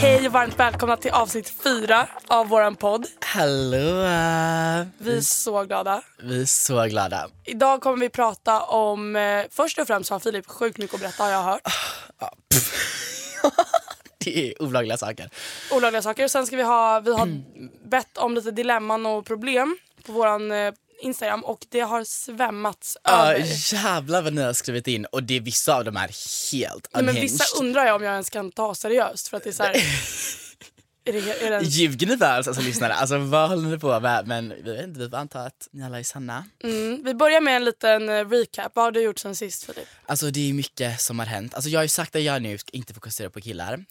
Hej och varmt välkomna till avsnitt fyra av våran podd. Hallå! Vi är så glada. Vi är så glada. Idag kommer vi prata om, eh, först och främst har Filip sjukt mycket att berätta har jag hört. Det är olagliga saker. Olagliga saker. Sen ska vi ha, vi har bett om lite dilemman och problem på våran eh, Instagram och det har svämmats Ja, över. jävlar vad ni har skrivit in och det vissa av dem är helt Nej, men unhinged. vissa undrar jag om jag ens kan ta seriöst för att det är så här, är det, är det ens, Ljuger ni för oss alltså lyssnare? Alltså vad håller ni på med? Men vi vet inte, vi får anta att ni alla är sanna. mm, Vi börjar med en liten eh, recap. Vad har du gjort sen sist Filip? Alltså det är mycket som har hänt. Alltså jag har ju sagt att jag nu inte fokusera på killar.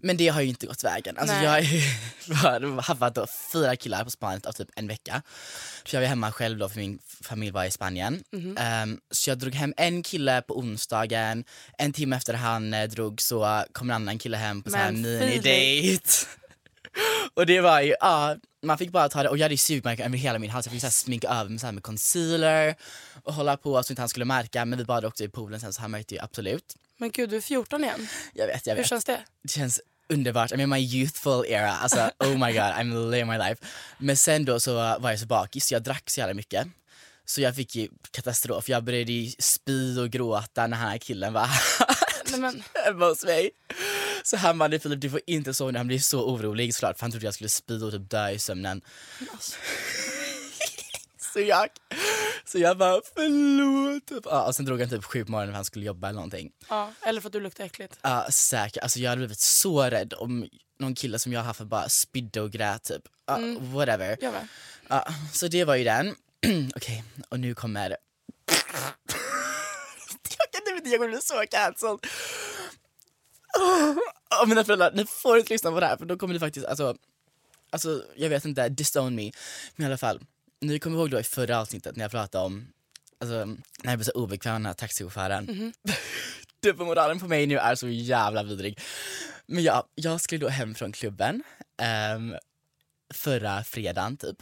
Men det har ju inte gått vägen. Alltså Nej. jag har ju haft då fyra killar på Spanien av typ en vecka. För jag var hemma själv då för min familj var i Spanien. Ehm, så jag drog hem en kille på onsdagen, en timme efter han eh, drog så kom en annan kille hem på Men minidate. Och det var ju, ja, man fick bara ta det och jag hade ju sugmärken över hela min hals, jag fick så här sminka över mig så här med concealer och hålla på så inte han skulle märka men vi badade också i poolen sen så han märkte ju absolut. Men gud du är 14 igen. Jag vet, jag Hur vet. känns det? Det känns underbart, I'm in my youthful era, alltså oh my god, I'm living my life. Men sen då så var jag så bakis, så jag drack så jävla mycket. Så jag fick ju katastrof, jag började ju spy och gråta när den här killen var Nej, men, hemma hos mig. Så han bara, "Nej, Filip du får inte sova nu, han blev så orolig såklart för han trodde jag skulle spy och typ dö i sömnen. så jag, så jag bara förlåt. Typ. Ja, och sen drog han typ sju på morgonen för han skulle jobba eller någonting. ja, eller för att du luktar äckligt. Ja säkert, alltså jag hade blivit så rädd om någon kille som jag har haft bara spydde och grät typ. Ja, Whatever. Jag med. Ja, så det var ju den. Okej, och nu kommer... jag kan inte, jag kommer bli så cancelled. Oh, mina föräldrar, ni får inte lyssna på det här för då kommer ni faktiskt, alltså, alltså jag vet inte, disown me. Men i alla fall, ni kommer ihåg då i förra avsnittet när jag pratade om, alltså när jag blev så obekväm med den här taxichauffören. Dubbelmoralen på mig nu är så jävla vidrig. Men ja, jag skulle då hem från klubben ehm, förra fredagen typ.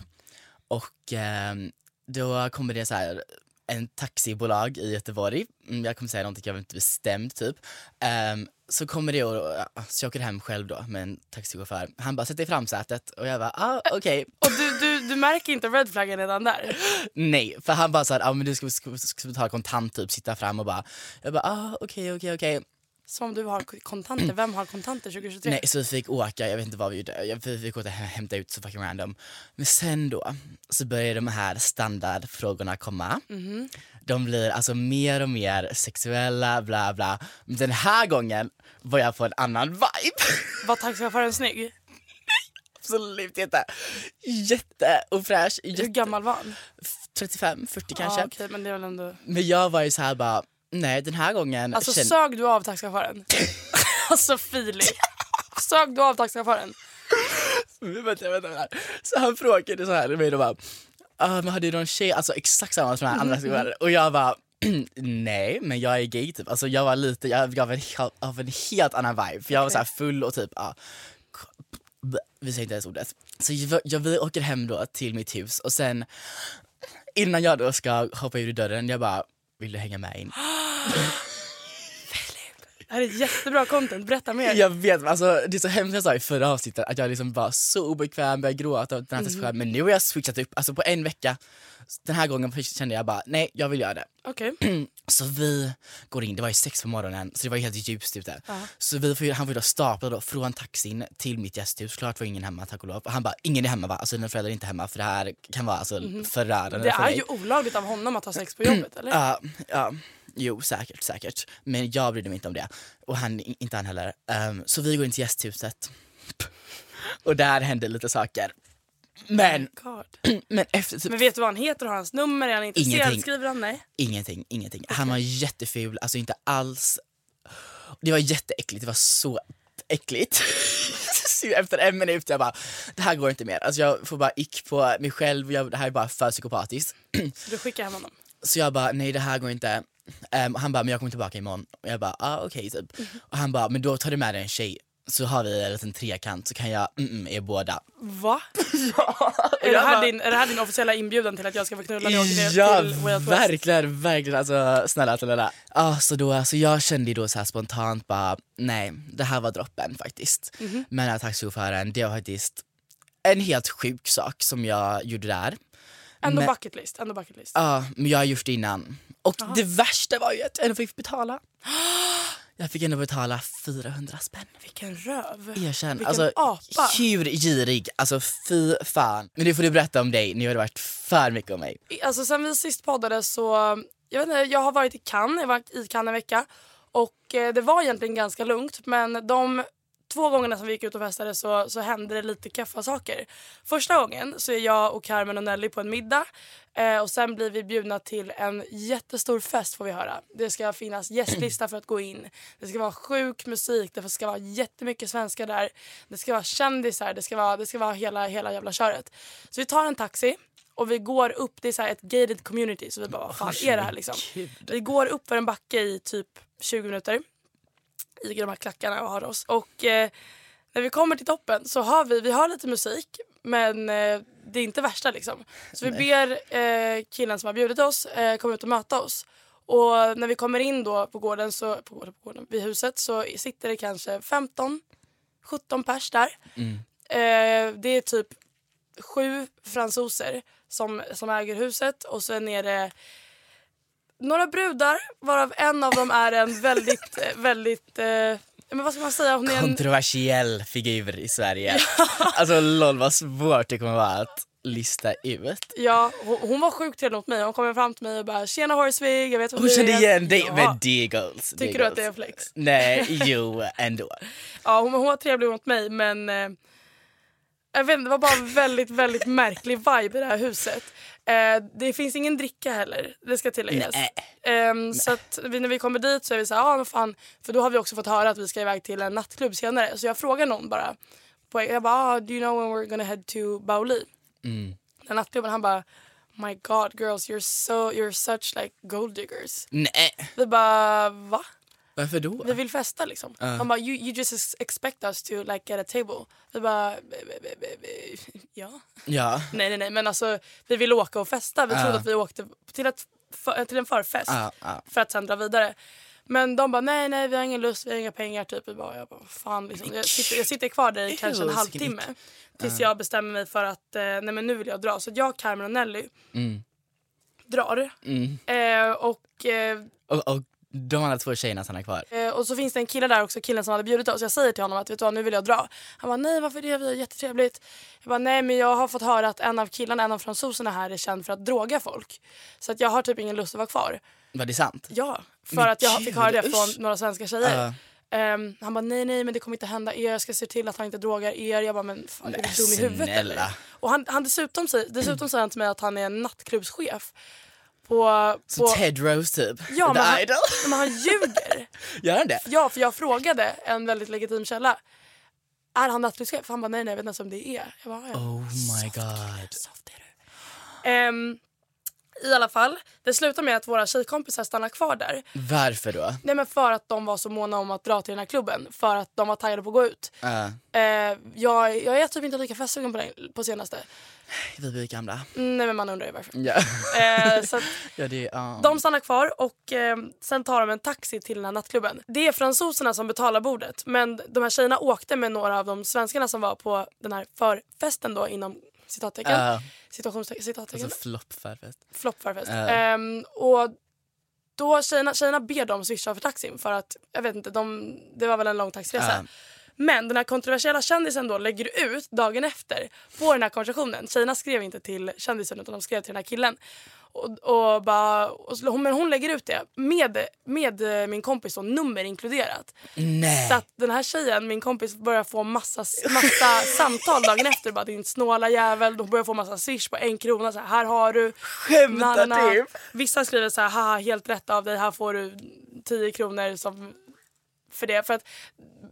Och ehm, då kommer det så här en taxibolag i Göteborg, mm, jag kommer säga någonting jag inte bestämt typ. Ehm, så kommer det och, ja, så jag åker hem själv då med en taxichaufför. Han bara sätter i framsätet och jag bara ah, okej. Och du, du, du märker inte red flaggen redan där? Nej, för han bara såhär, ah, men du ska, ska, ska betala kontant typ, sitta fram och bara, jag bara ah, okej okej okej. Som om du har kontanter. Vem har kontanter 2023? Nej, så vi fick åka, jag vet inte vad vi gjorde, vi fick åka och hämta ut så fucking random. Men sen då så börjar de här standardfrågorna komma. De blir alltså mer och mer sexuella, bla bla. Men den här gången var jag på en annan vibe. Var taxichauffören snygg? Absolut inte. Jätte och fräsch, Hur jätte, gammal var han? 35, 40 kanske. Ja, okej, men det är väl ändå... Men jag var ju så här bara, nej den här gången Alltså känn- sög du av taxichauffören? alltså Filip. Sög du av taxichauffören? vänta, vänta, vänta. Så han frågade så här mig och bara ah, men hade du någon tjej, alltså exakt samma som den här andra skolan. Och jag bara, nej men jag är gay typ. Alltså jag var lite, jag gav en, av en helt annan vibe. För jag var så här full och typ, ja. vi säger inte ens ordet. Så jag, jag, vi åker hem då till mitt hus och sen innan jag då ska hoppa ur dörren, jag bara, vill du hänga med in? Det här är jättebra content, berätta mer. Jag vet, alltså, det är så hemskt jag sa i förra avsnittet att jag liksom var så obekväm, började gråta och den här mm. men nu har jag switchat upp, alltså på en vecka, den här gången kände jag bara nej jag vill göra det. Okej. Så vi går in, det var ju sex på morgonen så det var ju helt ljust ute. Så vi får, han får då stapla då från taxin till mitt gästhus, klart var ingen hemma tack och lov. Och han bara, ingen är hemma va? Alltså dina föräldrar är inte hemma för det här kan vara alltså, förödande Mhm. Det för är mig. ju olagligt av honom att ha sex på jobbet eller? Ja, ja, jo säkert, säkert. Men jag brydde mig inte om det. Och han, inte han heller. Ehm, så vi går in till gästhuset. Och där hände lite saker. Men, men efter typ Men vet du vad han heter? Har han hans nummer? Är han intresserad? Ingenting. Skriver han? Nej. ingenting, ingenting. Han var jätteful, alltså inte alls. Det var jätteäckligt, det var så äckligt. Efter en minut jag bara, det här går inte mer. Alltså jag får bara ick på mig själv, jag, det här är bara för psykopatiskt. Du skickar hem honom? Så jag bara, nej det här går inte. Och han bara, men jag kommer tillbaka imorgon. Och jag bara, ah, okej typ. Och han bara, men då tar du med dig en tjej. Så har vi en liten trekant så kan jag mm, mm, er båda. Va? är, det Jag här din, är det här din officiella inbjudan till att jag ska få knulla åker ner Ja, till Way Out West? verkligen, verkligen. Alltså snälla snälla. Ja, så då, alltså jag kände ju då så här spontant bara, nej, det här var droppen faktiskt. Mhm. Men den här taxichauffören, det var faktiskt en helt sjuk sak som jag gjorde där. Ändå bucket list. Ändå bucket list. Ja, men jag har gjort det innan. Och det värsta var ju att jag ändå fick betala. Jag fick ändå betala 400 spänn. Vilken röv. Erkänn. Vilken Alltså, apa. hur girig. Alltså fy fan. Men det får du berätta om dig, nu har det varit för mycket om mig. Alltså sen vi sist poddade så, jag vet inte, jag har varit i Cannes, jag varit i Cannes en vecka. Och eh, det var egentligen ganska lugnt men de två gångerna som vi gick ut och festade så, så hände det lite kaffa saker. Första gången så är jag och Carmen och Nelly på en middag eh, och sen blir vi bjudna till en jättestor fest får vi höra. Det ska finnas gästlista för att gå in. Det ska vara sjuk musik, det ska vara jättemycket svenskar där. Det ska vara kändisar, det ska vara, det ska vara hela, hela jävla köret. Så vi tar en taxi och vi går upp, det är så ett gated community så vi bara vad fan är det här liksom? Vi går upp för en backe i typ 20 minuter i de här klackarna och har oss. Och eh, när vi kommer till toppen så har vi, vi har lite musik men eh, det är inte värsta liksom. Så vi ber eh, killen som har bjudit oss eh, komma ut och möta oss. Och när vi kommer in då på gården, så, på gården, på gården vid huset så sitter det kanske 15 17 pers där. Eh, det är typ sju fransoser som, som äger huset och sen är det några brudar varav en av dem är en väldigt, eh, väldigt, eh, men vad ska man säga? Hon är en, Kontroversiell figur i Sverige. alltså lol vad svårt det kommer vara att lista ut. ja, hon, hon var sjukt trevlig mot mig. Hon kommer fram till mig och bara “tjena Horsvig, jag vet vad Hon du kände är." igen dig, ja. men goals. Tycker du att det är flex? Nej, jo ändå. Ja, hon, hon var trevlig mot mig men eh, jag vet inte, det var bara en väldigt, väldigt märklig vibe i det här huset. Eh, det finns ingen dricka heller, det ska tilläggas. Ehm, så att vi, när vi kommer dit så är vi så här, ah, fan, för då har vi också fått höra att vi ska iväg till en nattklubb senare. Så jag frågar någon bara, på, jag bara, ah, do you know when we're gonna head to Baoli? Mm. Den nattklubben, han bara, my god girls you're so, you're such like gold diggers. Nej, Vi bara, va? Varför då? Vi vill festa liksom. Han bara, you, you just ex- expect us to like get a table. Vi bara, "B- b- b- b- b- ja. Ja, Nej nej nej men alltså vi ville åka och festa. Vi trodde Ja. att vi åkte till, ett, för, till en förfest ja. för att sen dra vidare. Men de bara nej nej vi har ingen lust, vi har inga pengar typ. Bara, jag bara fan liksom. Jag sitter, jag sitter kvar där i kanske en halvtimme. Tills jag bestämmer mig för att eh, nej men nu vill jag dra. Så jag, Carmen och Nelly Mm. drar. Mm. Eh, och eh, Och, och de andra två tjejerna stannar kvar. Eh, och så finns det en kille där också, killen som hade bjudit oss. Jag säger till honom att vet du vad, nu vill jag dra. Han bara nej varför det, vi har jättetrevligt. Jag bara nej men jag har fått höra att en av killarna, en av fransoserna här är känd för att droga folk. Så att jag har typ ingen lust att vara kvar. Var det sant? Ja, för Men att jag gud, fick höra det från usch. några svenska tjejer. Ja. Ehm, han bara nej nej men det kommer inte hända er, jag ska se till att han inte drogar er. Jag bara men fan, är du dum i huvudet eller? Och han, han dessutom, dessutom säger han till mig att han är en nattklubbschef. På, på, Ted Rose typ? ja, men han, men han ljuger. Gör han det? Ja, för jag frågade en väldigt legitim källa. Är han nattklubbschef? Han bara nej, nej, jag vet inte ens om det är. Jag bara, ja. Oh my god. Soft är du. Ehm, I alla fall, det slutar med att våra tjejkompisar stannar kvar där. Varför då? Nej men för att de var så måna om att dra till den här klubben. För att de var taggade på att gå ut. Uh, Eh, jag, jag är typ inte lika festsugen på, den- på senaste. vi blir gamla. Nej men man undrar ju varför. Ja. Eh, så att ja, det ja. de stannar kvar och eh, sen tar de en taxi till den här nattklubben. Det är fransoserna som betalar bordet men de här tjejerna åkte med några av de svenskarna som var på den här förfesten då inom citattecken. Ja. Situationstecken, citattecken. Alltså floppfärfest. floppförfest. Ja. Ehm, och då tjejerna, tjejerna ber dem swisha för taxin för att, jag vet inte, de, det var väl en lång taxiresa. Ja. Men den här kontroversiella kändisen då lägger ut dagen efter på den här konversationen. Tjejerna skrev inte till kändisen utan de skrev till den här killen. Och, och bara, och, så- men hon lägger ut det med, med eh, min kompis och nummer inkluderat. Nej. Så att den här tjejen, min kompis, börjar få massa, massa samtal dagen efter. Bara din snåla jävel. De börjar få massa swish på en krona. Så här, här har du. Skämtar typ. Vissa skriver så här, haha helt rätt av dig. Här får du 10 kronor som, för det. För att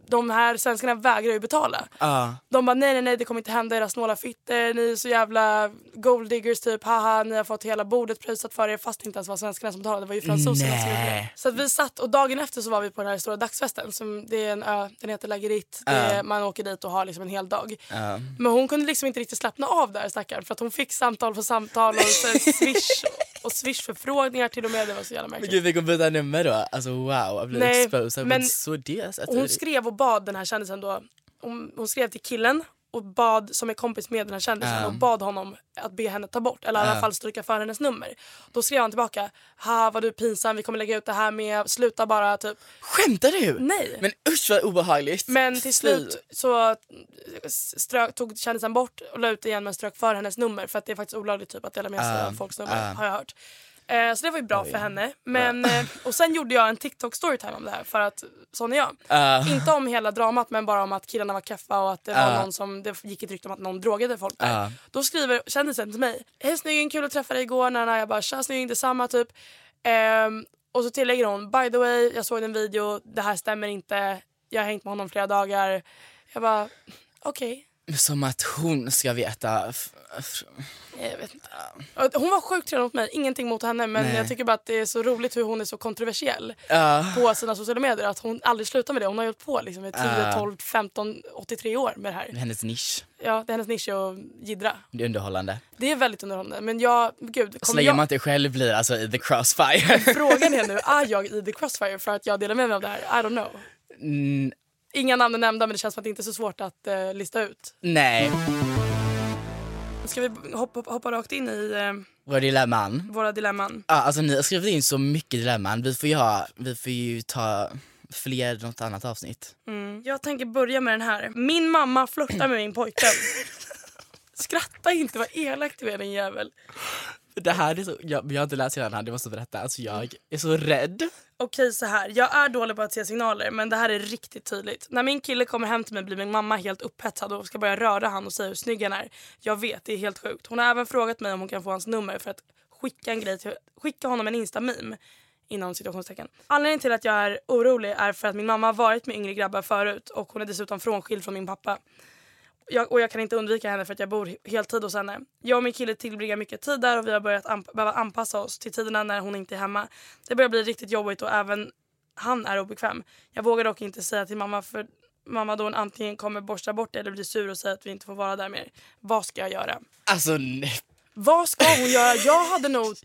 de här svenskarna vägrar ju betala. Ja. De bara nej nej nej det kommer inte hända era snåla fitter. Ni är så jävla gold diggers typ. Haha ni har fått hela bordet prisat för er fast det inte ens var svenskarna som betalade. Det var ju fransoserna som gjorde det. Så vi satt och dagen efter så var vi på den här stora dagsfesten. Som, det är en ö, den heter Lagerit. Är, Man åker dit och har liksom en hel dag. Ja. Men hon kunde liksom inte riktigt slappna av där stackaren. För att hon fick samtal på samtal och sen swish och swish-förfrågningar till och med. Det var så jävla Men märkligt. gud vi kommer byta nummer då. Alltså wow, jag blir Nej, exposed men- men... så det. Hon skrev och bad den här kändisen då. Hon, hon skrev till killen och bad, som är kompis med den här kändisen Ja. och bad honom att be henne ta bort eller i alla fall stryka för hennes nummer. Då skrev han tillbaka. Ha vad du är pinsam, vi kommer lägga ut det här med, sluta bara typ. Skämtar du? Nej. Men usch vad obehagligt. Men till slut så strök, tog kändisen bort och la ut igen men strök för hennes nummer för att det är faktiskt olagligt typ att dela med sig av folks nummer har jag hört. Eh, så det var ju bra för henne. Men, eh, och sen gjorde jag en TikTok storytime om det här för att sån är jag. Ja. Inte om hela dramat men bara om att killarna var kaffa och att det var Ja. någon som, det gick ett rykte om att någon drogade folk där. Ja. Då skriver kändisen till mig. Hej snygging, kul att träffa dig igår. När jag bara tja snygging, detsamma typ. Ehm, och så tillägger hon by the way, jag såg en video, det här stämmer inte. Jag har hängt med honom flera dagar. Jag bara okej. Som att hon ska veta. Jag vet inte. Hon var sjukt trevlig mot mig, ingenting mot henne men Nej. jag tycker bara att det är så roligt hur hon är så kontroversiell Ja. på sina sociala medier. Att hon aldrig slutar med det. Hon har hållit på liksom i 10, Ja. 12, 15, 83 år med det här. hennes nisch. Ja, det är hennes nisch att jiddra. Det är underhållande. Det är väldigt underhållande. Men jag, gud, Så länge jag, man inte själv blir alltså i the crossfire. frågan är nu, är jag i the crossfire för att jag delar med mig av det här? I don't know. Mm, Inga namn är nämnda men det känns som att det inte är så svårt att eh, lista ut. nej. Ska vi hoppa, hoppa rakt in i eh, Vår dilemman. våra dilemman? Ja, alltså ni har skrivit in så mycket dilemman. Vi får ju, ha, vi får ju ta fler något annat avsnitt. Mm. Jag tänker börja med den här. Min mamma flörtar med min pojkvän. Skratta inte, vad elakt du är din jävel. Det här är så, jag, jag har inte läst hela den här, det måste berätta. Alltså jag är så rädd. Okej så här, jag är dålig på att se signaler men det här är riktigt tydligt. När min kille kommer hem till mig blir min mamma helt upphetsad och ska börja röra han och säga hur snygg han är. Jag vet, det är helt sjukt. Hon har även frågat mig om hon kan få hans nummer för att skicka en grej till, skicka honom en instameme Inom situationstecken. Anledningen till att jag är orolig är för att min mamma har varit med yngre grabbar förut och hon är dessutom frånskild från min pappa. Jag, och jag kan inte undvika henne för att jag bor heltid hos henne. Jag och min kille tillbringar mycket tid där och vi har börjat anp- behöva anpassa oss till tiderna när hon inte är hemma. Det börjar bli riktigt jobbigt och även han är obekväm. Jag vågar dock inte säga till mamma för mamma då hon antingen kommer borsta bort det eller blir sur och säga att vi inte får vara där mer. Vad ska jag göra? Alltså nej. Vad ska hon göra? Jag hade nog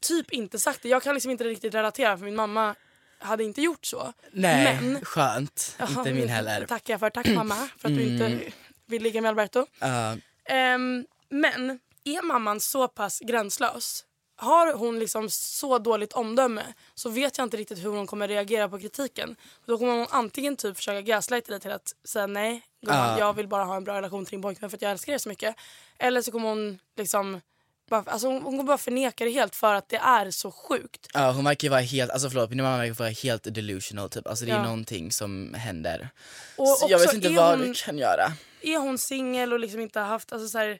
typ inte sagt det. Jag kan liksom inte riktigt relatera för min mamma hade inte gjort så. nej. Men Skönt. Jaha, inte min heller. tackar jag för. Tack mamma för att du inte vill ligga med Alberto. Ja. Ehm, men är mamman så pass gränslös har hon liksom så dåligt omdöme så vet jag inte riktigt hur hon kommer reagera på kritiken. Då kommer hon antingen typ försöka gaslighta dig till att säga nej, gumman, Ja. jag vill bara ha en bra relation till din pojkvän för att jag älskar er så mycket. Eller så kommer hon liksom bara, alltså hon, hon bara förneka det helt för att det är så sjukt. Ja, hon verkar vara helt, alltså förlåt, min mamma verkar vara helt delusional typ. Alltså det är Ja. någonting som händer. Och så jag vet inte vad hon- du kan göra. Är hon singel och liksom inte haft, alltså så här,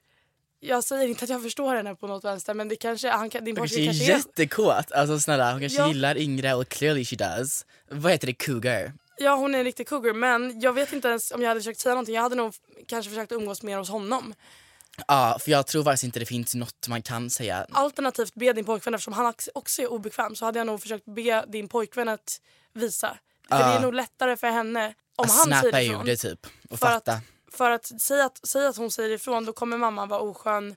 jag säger inte att jag förstår henne på något vänster men det kanske, han, din pojke kanske är jättekåt, alltså snälla hon kanske Ja. gillar yngre och clearly she does. Vad heter det, cougar? Ja hon är en riktig cougar men jag vet inte ens om jag hade försökt säga någonting. Jag hade nog kanske försökt umgås mer hos honom. Ja, för jag tror faktiskt inte det finns något man kan säga. Alternativt be din pojkvän, eftersom han också- är obekväm så hade jag nog försökt be din pojkvän att visa. För Ja. det är nog lättare för henne om han säger ifrån. det typ och för fatta. Att, för att säga, att säga att hon säger ifrån då kommer mamman vara oskön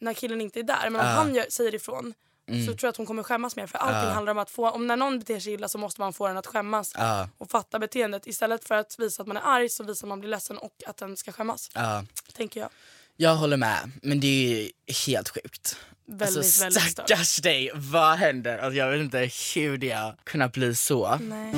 när killen inte är där. Men om Ja. han gör, säger ifrån Mm. så tror jag att hon kommer skämmas mer. För allting handlar om att få, om när någon beter sig illa så måste man få den att skämmas och fatta beteendet. Istället för att visa att man är arg så visar man blir ledsen och att den ska skämmas. Tänker jag. Jag håller med, men det är helt sjukt. Väldigt, alltså, väldigt stört. stackars dig, vad händer? Alltså, jag vet inte hur det har kunnat bli så. Nej.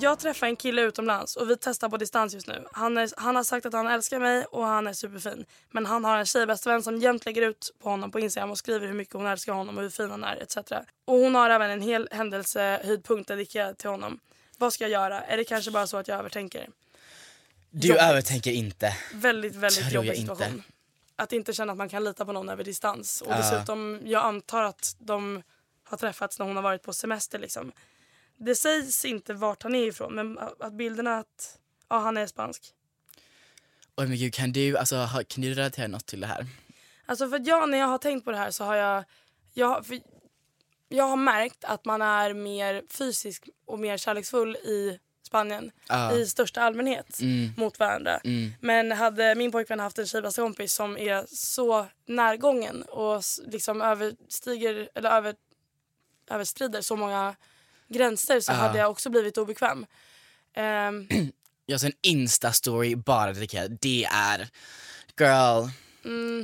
Jag träffar en kille utomlands och vi testar på distans just nu. Han, är, han har sagt att han älskar mig och han är superfin. Men han har en tjejbästvän som jämt lägger ut på honom på Instagram och skriver hur mycket hon älskar honom och hur fin han är etc. Och hon har även en hel händelsehöjdpunkt dedikerad till honom. Vad ska jag göra? Är det kanske bara så att jag övertänker? Du Jobbigt. övertänker inte. Väldigt, väldigt Tror jobbig jag inte. situation. Att inte känna att man kan lita på någon över distans. Och dessutom, jag antar att de har träffats när hon har varit på semester liksom. Det sägs inte vart han är ifrån men att bilderna att ja, han är spansk. Oj men gud, kan du, alltså, kan du relatera något till det här? Alltså för jag, när jag har tänkt på det här så har jag, jag, jag har märkt att man är mer fysisk och mer kärleksfull i Spanien Ja. i största allmänhet Mm. mot varandra. Mm. Men hade min pojkvän haft en tjejbästa kompis som är så närgången och liksom överstiger eller över, överskrider så många gränser så Ja. hade jag också blivit obekväm. Ehm, Jag ser en instastory bara dedikerad, det är girl,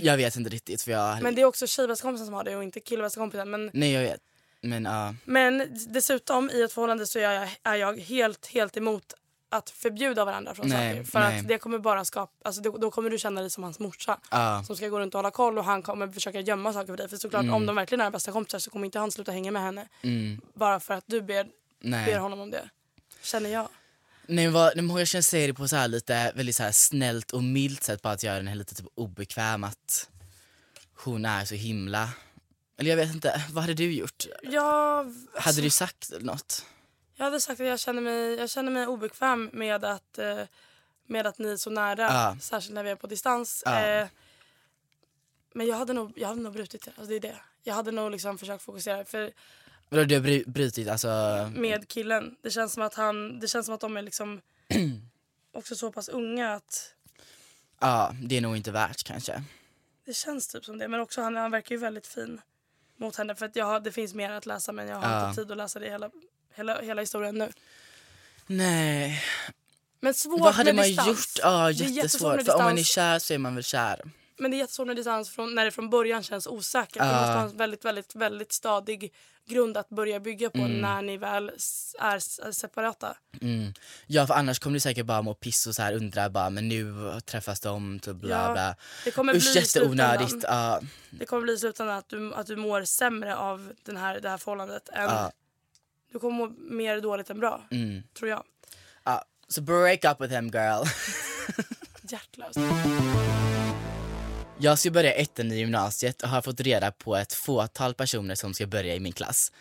jag vet inte riktigt för jag, Mm. men det är också tjejbästa kompisen som har det och inte killbästa kompisen. Men, nej jag vet. Men ja, men dessutom i ett förhållande så är jag, är jag helt, helt emot att förbjuda varandra från Nej, saker. För nej. att det kommer bara skapa, alltså då, då kommer du känna dig som hans morsa. ja, som ska gå runt och hålla koll och han kommer försöka gömma saker för dig. För såklart om de verkligen är bästa kompisar så kommer inte han sluta hänga med henne. mm, Bara för att du ber, ber honom om det. Känner jag. Nej vad, nej, jag känner säger det på så här lite väldigt så här snällt och milt sätt bara att göra den här lite typ obekväm att hon är så himla, eller jag vet inte, vad hade du gjort? Jag, alltså, Hade du sagt något? jag hade sagt att jag känner mig, jag känner mig obekväm med att, eh, med att ni är så nära. Ja. Särskilt när vi är på distans. Ja. Eh, men jag hade nog, jag hade nog brutit det. Alltså det är det. Jag hade nog liksom försökt fokusera. För Vadå du har brutit alltså? med killen. Det känns som att han, det känns som att de är liksom också så pass unga att Ja, det är nog inte värt kanske. Det känns typ som det. Men också han, han verkar ju väldigt fin mot henne. För att jag har, det finns mer att läsa men jag har Ja. inte tid att läsa det hela, hela, hela historien nu. Nej, Men svårt vad hade med man distans. gjort? Ja, jättesvårt. För om man är kär så är man väl kär. Men det är jättesvårt med distans från, när det från början känns osäkert. Det Ja. måste ha en väldigt, väldigt, väldigt stadig grund att börja bygga på Mm. när ni väl är separata. Mm. Ja för annars kommer du säkert bara må piss och så här undra bara men nu träffas de typ bla Ja, bla. Det kommer Usch bli jätteonödigt. Ja, det kommer bli i slutändan att du, att du mår sämre av den här, det här förhållandet. Än, ja, Du kommer må mer dåligt än bra, mm. tror jag. ja. Så break up with him girl. Hjärtlöst. Jag ska börja ettan i gymnasiet och har fått reda på ett fåtal personer som ska börja i min klass.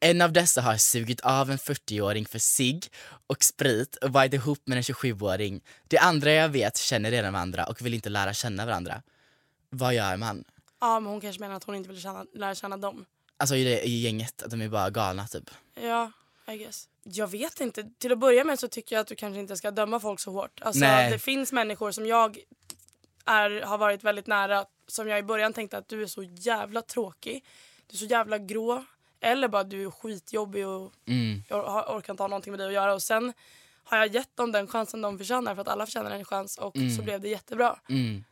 En av dessa har sugit av en 40-åring för sig och sprit och varit ihop med en 27-åring. De andra jag vet känner redan varandra och vill inte lära känna varandra. Vad gör man? Ja, men hon kanske menar att hon inte vill känna, lära känna dem. Alltså i, det, i gänget, att de är bara galna typ. Ja, I guess. Jag vet inte. Till att börja med så tycker jag att du kanske inte ska döma folk så hårt. Alltså, Nej. det finns människor som jag är, har varit väldigt nära som jag i början tänkte att du är så jävla tråkig. Du är så jävla grå. Eller bara du är skitjobbig och Mm. jag or- orkar inte ha någonting med dig att göra. Och sen har jag gett dem den chansen de förtjänar för att alla förtjänar en chans och så blev det jättebra. Mm.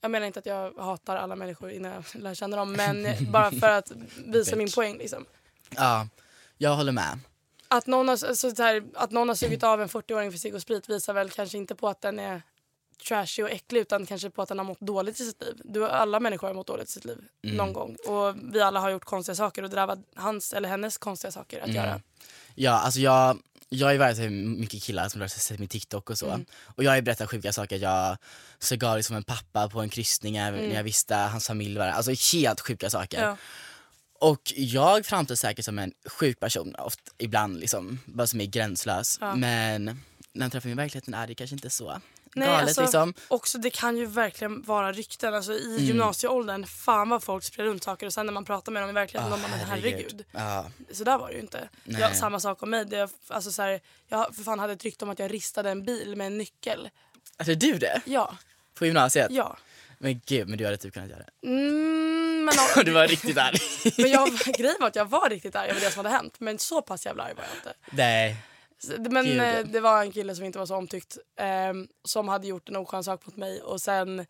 Jag menar inte att jag hatar alla människor innan jag lär känna dem men bara för att visa min poäng liksom. Ja, jag håller med. Att någon, har, så här, att någon har sugit av en 40-åring för cigg och sprit visar väl kanske inte på att den är trashy och äcklig utan kanske på att den har mått dåligt i sitt liv. Du, alla människor har mått dåligt i sitt liv någon gång. Och vi alla har gjort konstiga saker och drabbat hans eller hennes konstiga saker att göra. Ja, alltså jag, jag har ju varit mycket killar som har sett min TikTok och så. Mm. Och jag har ju berättat sjuka saker. Jag såg av som en pappa på en kryssning även när jag visste hans familj var där. Alltså helt sjuka saker. Mm. Ja. Och jag framstår säkert som en sjuk person ofta, ibland liksom, bara som är gränslös. Ja. Men när jag träffar mig i verkligheten är det kanske inte så. Nej, galet alltså, liksom. Också det kan ju verkligen vara rykten. Alltså, I Mm. gymnasieåldern, fan vad folk sprider runt saker och sen när man pratar med dem i verkligheten, Ah, de bara herregud. Ja. Så där var det ju inte. Jag, samma sak om mig. Det, alltså, så här, jag för fan hade ett rykte om att jag ristade en bil med en nyckel. Alltså du det? Ja, På gymnasiet? ja. Men gud, men du hade typ kunnat göra det. Mm, men, du var riktigt arg. men jag, grejen var att jag var riktigt arg över det som hade hänt. Men så pass jävla arg var jag inte. Nej. Men Gud. eh, det var en kille som inte var så omtyckt ehm, som hade gjort en oskön sak mot mig och sen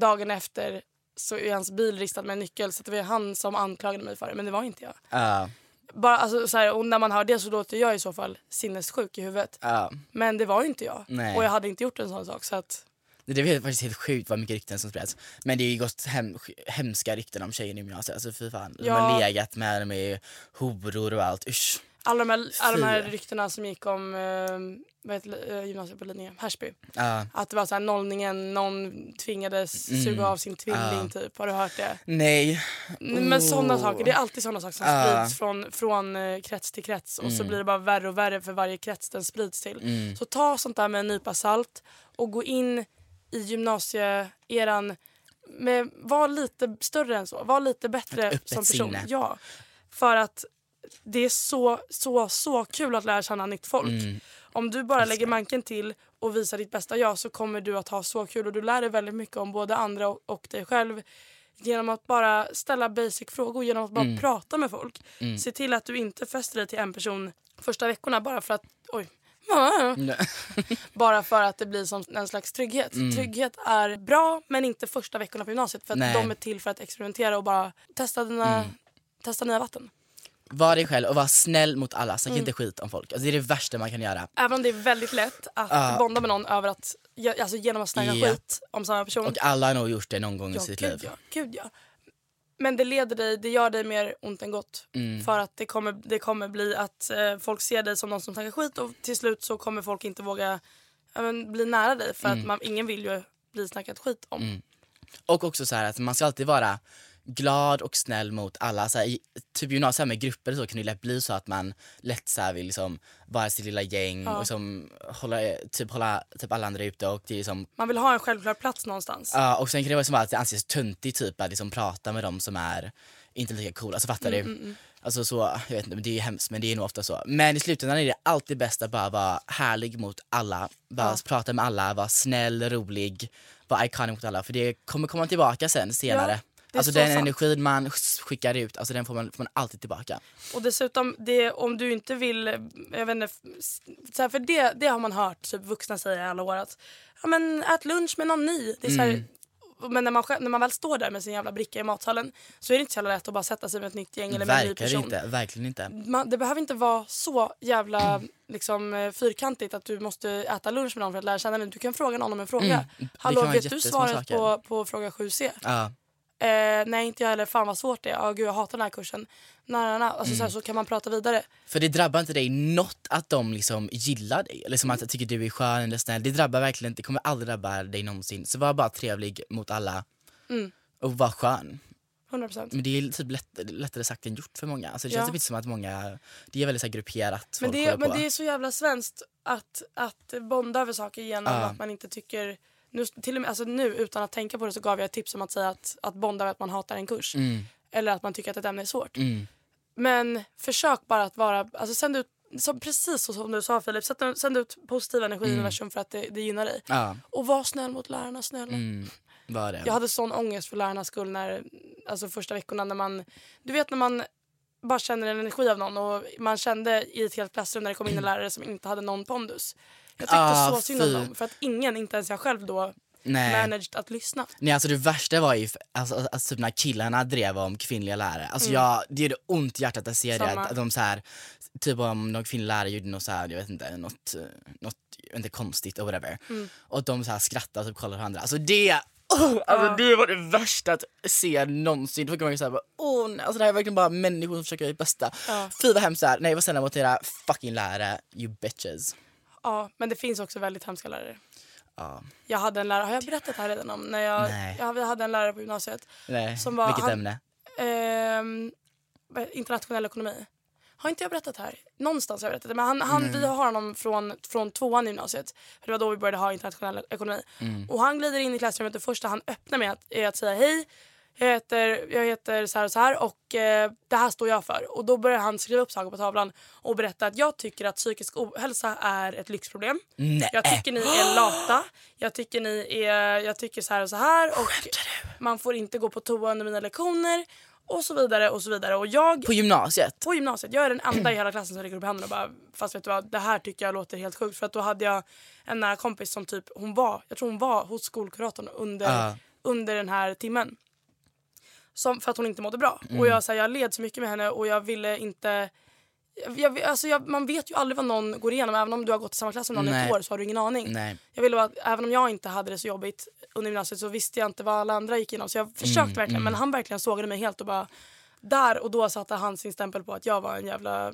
dagen efter så är hans bil ristad med en nyckel så det var han som anklagade mig för det men det var inte jag. Ja. Bara, alltså, så här, och när man hör det så låter jag i så fall sinnessjuk i huvudet. Ja. Men det var inte jag. Nej. Och jag hade inte gjort en sån sak så att Det är faktiskt helt sjukt vad mycket rykten som spreds. Men det är ju gått hem, hemska rykten om tjejer i gymnasiet. Alltså fy fan. De Ja. har legat med dem i horor och allt. Usch. Alla de här, alla de här ryktena som gick om eh, vad heter, gymnasiet på Lidingö, Härsby. Ja. Att det var så här nollningen, någon tvingades Mm. suga av sin tvilling Ja. typ. Har du hört det? Nej. Men sådana Oh. saker, det är alltid sådana saker som Ah. sprids från, från eh, krets till krets och så Mm. blir det bara värre och värre för varje krets den sprids till. Mm. Så ta sånt där med en nypa salt och gå in i gymnasieeran med, var lite större än så, var lite bättre som person. sinne. Ja, för att det är så, så, så kul att lära känna nytt folk. Mm. Om du bara lägger manken till och visar ditt bästa jag så kommer du att ha så kul och du lär dig väldigt mycket om både andra och, och dig själv genom att bara ställa basic frågor, genom att bara Mm. prata med folk. Mm. Se till att du inte fäster dig till en person första veckorna bara för att oj, bara för att det blir som en slags trygghet. Mm. Trygghet är bra men inte första veckorna på gymnasiet för att Nej. de är till för att experimentera och bara testa, dina, Mm. testa nya vatten. Var dig själv och var snäll mot alla. Snacka Mm. inte skit om folk. Alltså, det är det värsta man kan göra. Även om det är väldigt lätt att Ja. bonda med någon över att, alltså genom att snacka Ja. skit om samma person. Och alla har nog gjort det någon gång i Ja, sitt gud liv. ja, gud ja. Men det leder dig, det gör dig mer ont än gott. Mm. För att det kommer, det kommer bli att eh, folk ser dig som någon som snackar skit och till slut så kommer folk inte våga men, bli nära dig för att man, ingen vill ju bli snackat skit om. Mm. Och också så här att man ska alltid vara glad och snäll mot alla. Så här, i, typ gymnasiet med grupper så kan det lätt bli så att man lätt så vill liksom vara sitt lilla gäng Ja. och liksom hålla, typ, hålla typ alla andra ute och det är liksom Man vill ha en självklar plats någonstans. Ja, och sen kan det vara som att det anses töntigt typ att liksom prata med dem som är inte lika coola. Alltså fattar Mm, du? Alltså så, jag vet inte, det är hemskt men det är nog ofta så. Men i slutändan är det alltid bäst att bara vara härlig mot alla. Bara Ja. prata med alla, vara snäll, rolig, vara iconic mot alla. För det kommer komma tillbaka sen senare. är alltså så den sant. energin man skickar ut, alltså den får man, får man alltid tillbaka. Och dessutom, det, om du inte vill, jag vet inte, så här, för det, det har man hört typ, vuxna säga i alla år att ja, men, ät lunch med någon ny. Det är Mm. Men när man, när man väl står där med sin jävla bricka i matsalen så är det inte så jävla lätt att bara sätta sig med ett nytt gäng eller med en ny person. inte, verkligen inte. Man, det behöver inte vara så jävla liksom, eh, fyrkantigt att du måste äta lunch med någon för att lära känna den. Du kan fråga någon om en fråga. Mm, Hallå, vet du svaret på, på fråga 7C? Ja. Eh, nej, inte jag heller. Fan vad svårt det är. Oh, gud, jag hatar den här kursen. Nej, nej, nej. Alltså, så, här, så kan man prata vidare. För det drabbar inte dig något att de liksom gillar dig, eller som att de tycker du är skön eller snäll. Det drabbar verkligen det kommer aldrig drabba dig någonsin. Så var bara trevlig mot alla Mm. och var skön. 100 procent. Men det är typ lätt, lättare sagt än gjort för många. Alltså det Ja. känns typ inte som att många, det är väldigt så grupperat Men det, men det är så jävla svenskt att, att bonda över saker genom Ja. att man inte tycker... Nu, till och med, alltså nu utan att tänka på det så gav jag ett tips om att säga att, att bonda över att man hatar en kurs. Mm, Eller att man tycker att ett ämne är svårt. mm, Men försök bara att vara... Alltså sänd ut, så, precis så som du sa Filip, sänd, ut positiv energi i universum för att det, det gynnar dig. ja, Och var snäll mot lärarna, snälla. mm, var det. Jag hade sån ångest för lärarnas skull när, alltså första veckorna när man, du vet när man bara känner en energi av någon och man kände i ett helt klassrum när det kom in en lärare som inte hade någon pondus. Jag tyckte Ah, så synd om dem för att ingen, inte ens jag själv då, Nej. managed att lyssna. Nej alltså det värsta var ju alltså, alltså, typ när killarna drev om kvinnliga lärare. Alltså jag, det gjorde ont i hjärtat att se det. Mm. Samma. Att, att de så här, typ om någon kvinnlig lärare gjorde något så här, jag vet inte, något, något inte, konstigt or whatever. Mm. Och de så här skrattade och typ kollade på varandra. Alltså det, oh, alltså det var det värsta att se någonsin. Då kan man säga åh nej, alltså det här är verkligen bara människor som försöker göra sitt bästa. Ja. Fy vad hemskt det är. Nej var snälla mot era fucking lärare, you bitches. Ja, men det finns också väldigt hemska lärare. Ja, Jag hade en lärare, har jag berättat det här redan om? När jag, Nej. jag, hade en lärare på gymnasiet, nej. Som var- Vilket han- ämne? vad- internationell ekonomi. har inte jag berättat det här? Någonstans har jag berättat det. Men han, han, vi har honom från, från tvåan i gymnasiet. För det var då vi började ha internationell ekonomi. Och han glider in i klassrummet det första han öppnar med att, är att säga hej. Jag heter, jag heter så här och så här och eh, det här står jag för. Och då börjar han skriva upp saker på tavlan och berätta att jag tycker att psykisk ohälsa är ett lyxproblem. Nej. Jag tycker ni är lata. Jag tycker ni är, jag tycker så här och så här. Och man får inte gå på toa under mina lektioner. Och så vidare och så vidare. Och jag På gymnasiet? på gymnasiet, jag är den enda i hela klassen som räcker upp handen och bara fast vet du vad, det här tycker jag låter helt sjukt. För att då hade jag en nära kompis som typ, hon var, jag tror hon var hos skolkuratorn under, Ja. under den här timmen. Som, för att hon inte mådde bra. Och jag, så här, jag led så mycket med henne och jag ville inte jag, alltså jag, man vet ju aldrig vad någon går igenom. Även om du har gått i samma klass som någon i ett år så har du ingen aning. Nej. Jag ville bara, även om jag inte hade det så jobbigt under gymnasiet så visste jag inte vad alla andra gick igenom. Så jag försökte Mm, verkligen. Men han verkligen sågade mig helt och bara där och då satte han sin stämpel på att jag var en jävla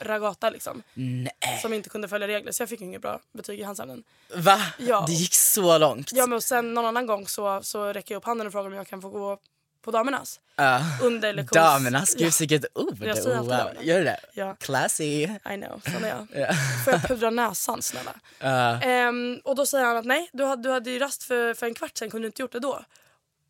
ragata liksom. Nej. Som inte kunde följa regler. Så jag fick inget bra betyg i hans ämnen. Va? Ja. Det gick så långt? Ja men och sen någon annan gång så, så räcker jag upp handen och frågar om jag kan få gå på damernas. Ja. Under lektions... Damernas, gud Ja. vilket ord! Jag säger alltid wow. damerna. Gör du det? Ja. Classy! I know, sån är jag. Ja. Får jag pudra näsan snälla? Ja. Ehm, och då säger han att nej, du hade, du hade ju rast för, för en kvart sen, kunde du inte gjort det då?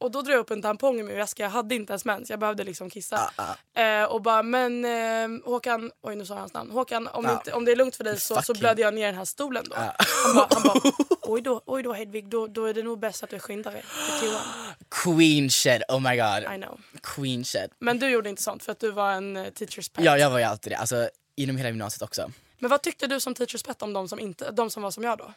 Och då drar jag upp en tampong i min väska, jag hade inte ens mens, jag behövde liksom kissa. Eh, och bara, men eh, Håkan, oj nu sa jag hans namn. Håkan om, det inte, om det är lugnt för dig så, så blöder jag ner den här stolen då. Han bara, han bara oj, då, oj då Hedvig, då, då är det nog bäst att du skyndar dig till toan. Queen shit, oh my god. I know. Queen shit. Men du gjorde inte sånt för att du var en uh, teachers pet. Ja, jag var ju alltid det. Alltså inom hela gymnasiet också. Men vad tyckte du som teachers pet om de som, inte, de som var som jag då?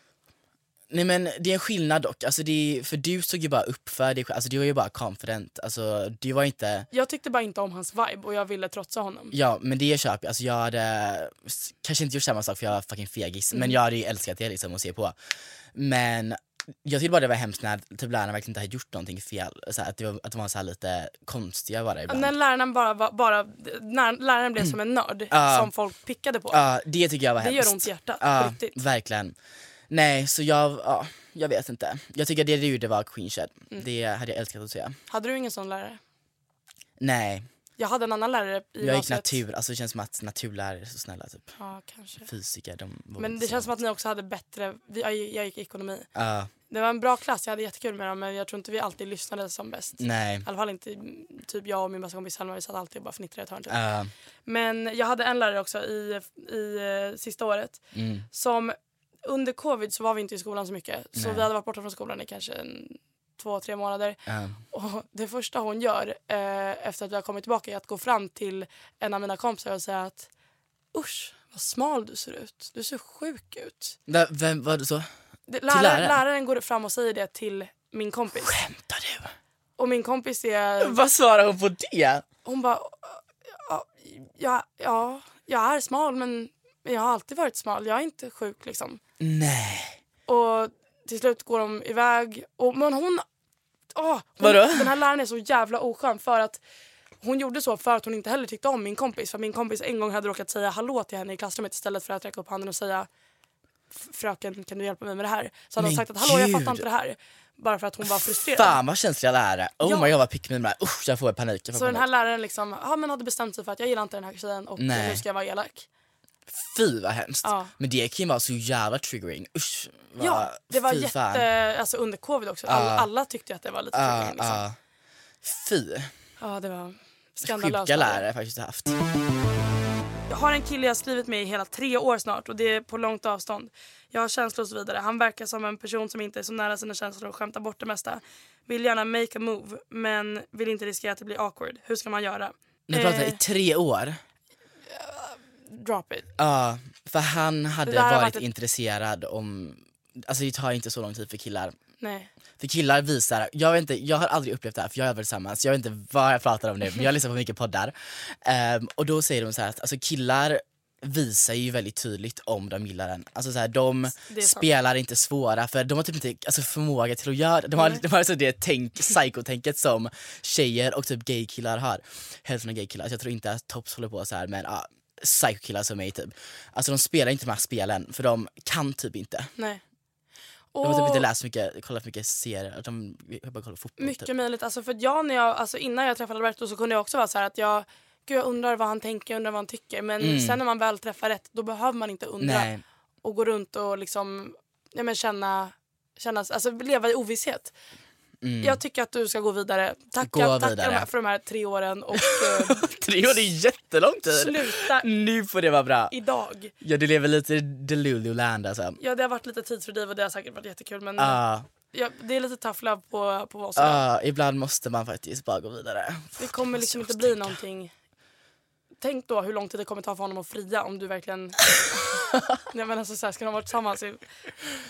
Nej men det är en skillnad dock, alltså det för du såg ju bara upp för dig alltså du var ju bara confident, alltså du var inte, Jag tyckte bara inte om hans vibe och jag ville trotsa honom. ja men det köper jag, alltså jag hade kanske inte gjort samma sak för jag var fucking fegis, men jag hade ju älskat det liksom att se på. Men jag tyckte bara det var hemskt när typ lärarna verkligen inte hade gjort någonting fel, så att, det var, att de var så här lite konstiga bara ibland. När läraren bara, var- bara när läraren blev som en nörd Ja. som folk pickade på. Ja, det tycker jag var Det hemskt. gör ont i hjärtat, Ja, riktigt. verkligen. Nej, så jag, ja, jag vet inte. Jag tycker det du gjorde var queen shit. Mm. Det hade jag älskat att se. Hade du ingen sån lärare? Nej, Jag hade en annan lärare i jag gick natur, alltså det känns som att naturlärare är så snälla typ. Ja, kanske. Fysiker, de Men det känns som att ni också hade bättre, jag, jag gick ekonomi. Ja, Det var en bra klass, jag hade jättekul med dem men jag tror inte vi alltid lyssnade som bäst. nej. I alla fall inte typ jag och min bästa kompis Selma, vi satt alltid och bara fnittrade ett hörn typ. Ja, Men jag hade en lärare också i, i eh, sista året mm, som under covid så var vi inte i skolan så mycket. Så Nej. vi hade varit borta från skolan i kanske en, två, tre månader. ja. Och det första hon gör eh, efter att vi har kommit tillbaka är att gå fram till en av mina kompisar och säga att usch vad smal du ser ut. Du ser sjuk ut. Va- Vem var det så? Det, läraren, läraren? läraren går fram och säger det till min kompis. Skämtar du? Och min kompis är... Vad svarar hon på det? Hon bara... Ja, ja, ja, jag är smal men jag har alltid varit smal. Jag är inte sjuk liksom. Nej. Och till slut går de iväg. Och, men hon, åh, hon... Den här läraren är så jävla oskön för att hon gjorde så för att hon inte heller tyckte om min kompis. För min kompis en gång hade råkat säga hallå till henne i klassrummet istället för att räcka upp handen och säga "F- fröken kan du hjälpa mig med det här? Så hade hon sagt att hallå jag fattar inte det här. Bara för att hon var frustrerad. Fan vad känsliga lärare. Oh Ja. my god vad pick me med. Usch jag får panik. Jag får Så den panik. här läraren liksom, ja, men hade bestämt sig för att jag gillar inte den här tjejen och Nej. nu ska jag vara elak. Fy vad hemskt. Ja. Men det kan ju vara så jävla triggering. Usch. vad- Ja, det var jätte, fan. alltså under covid också. Alla, Ja. alla tyckte att det var lite triggering. Liksom. ja. Fy. Ja, det var skandalöst. Sjuka lärare jag faktiskt haft. Jag har en kille jag skrivit med i hela tre år snart och det är på långt avstånd. Jag har känslor och så vidare. Han verkar som en person som inte är så nära sina känslor och skämtar bort det mesta. Vill gärna make a move men vill inte riskera att det blir awkward. Hur ska man göra? Ni har pratat Eh. i tre år. Drop it. Ja, för han hade Det varit varit ett- intresserad om, alltså det tar inte så lång tid för killar. Nej. För killar visar, jag vet inte, jag har aldrig upplevt det här för jag är väl tillsammans, jag vet inte vad jag pratar om nu men jag lyssnar på mycket poddar. Ehm, och då säger de så här att alltså killar visar ju väldigt tydligt om de gillar en. Alltså så här, de Det sant. spelar inte svåra för de har typ inte alltså, förmåga till att göra De har, de har alltså det tänk, psykotänket som tjejer och typ gaykillar har. Hälften av gaykillar, alltså jag tror inte att Tops håller på så här men ja, psykokillar som mig typ. Alltså de spelar inte de här spelen för de kan typ inte. Nej. De har typ Och- inte läst mycket, kollat mycket serier, de har bara kollat fotboll Mycket typ. möjligt. Alltså för jag, när jag, alltså innan jag träffade Alberto så kunde jag också vara så här att jag, gud jag undrar vad han tänker, undrar vad han tycker. Men sen när man väl träffar rätt då behöver man inte undra Mm. Nej. och gå runt och liksom ja, men känna, känna, alltså leva i ovisshet. Jag tycker att du ska gå vidare. Tacka, Mm. Gå tacka vidare. för de här tre åren och eh, Tre år är jättelång tid. sluta Nu får det vara bra. idag. Ja du lever lite i Delulu-land alltså. Ja det har varit lite tidsfördriv och det har säkert varit jättekul men Ah, ja, det är lite tough love på, på oss idag. ah, ibland måste man faktiskt bara gå vidare. Det kommer liksom inte bli någonting. Tänk då hur lång tid det kommer ta för honom att fria om du verkligen... Nej men alltså så här, ska de vara tillsammans i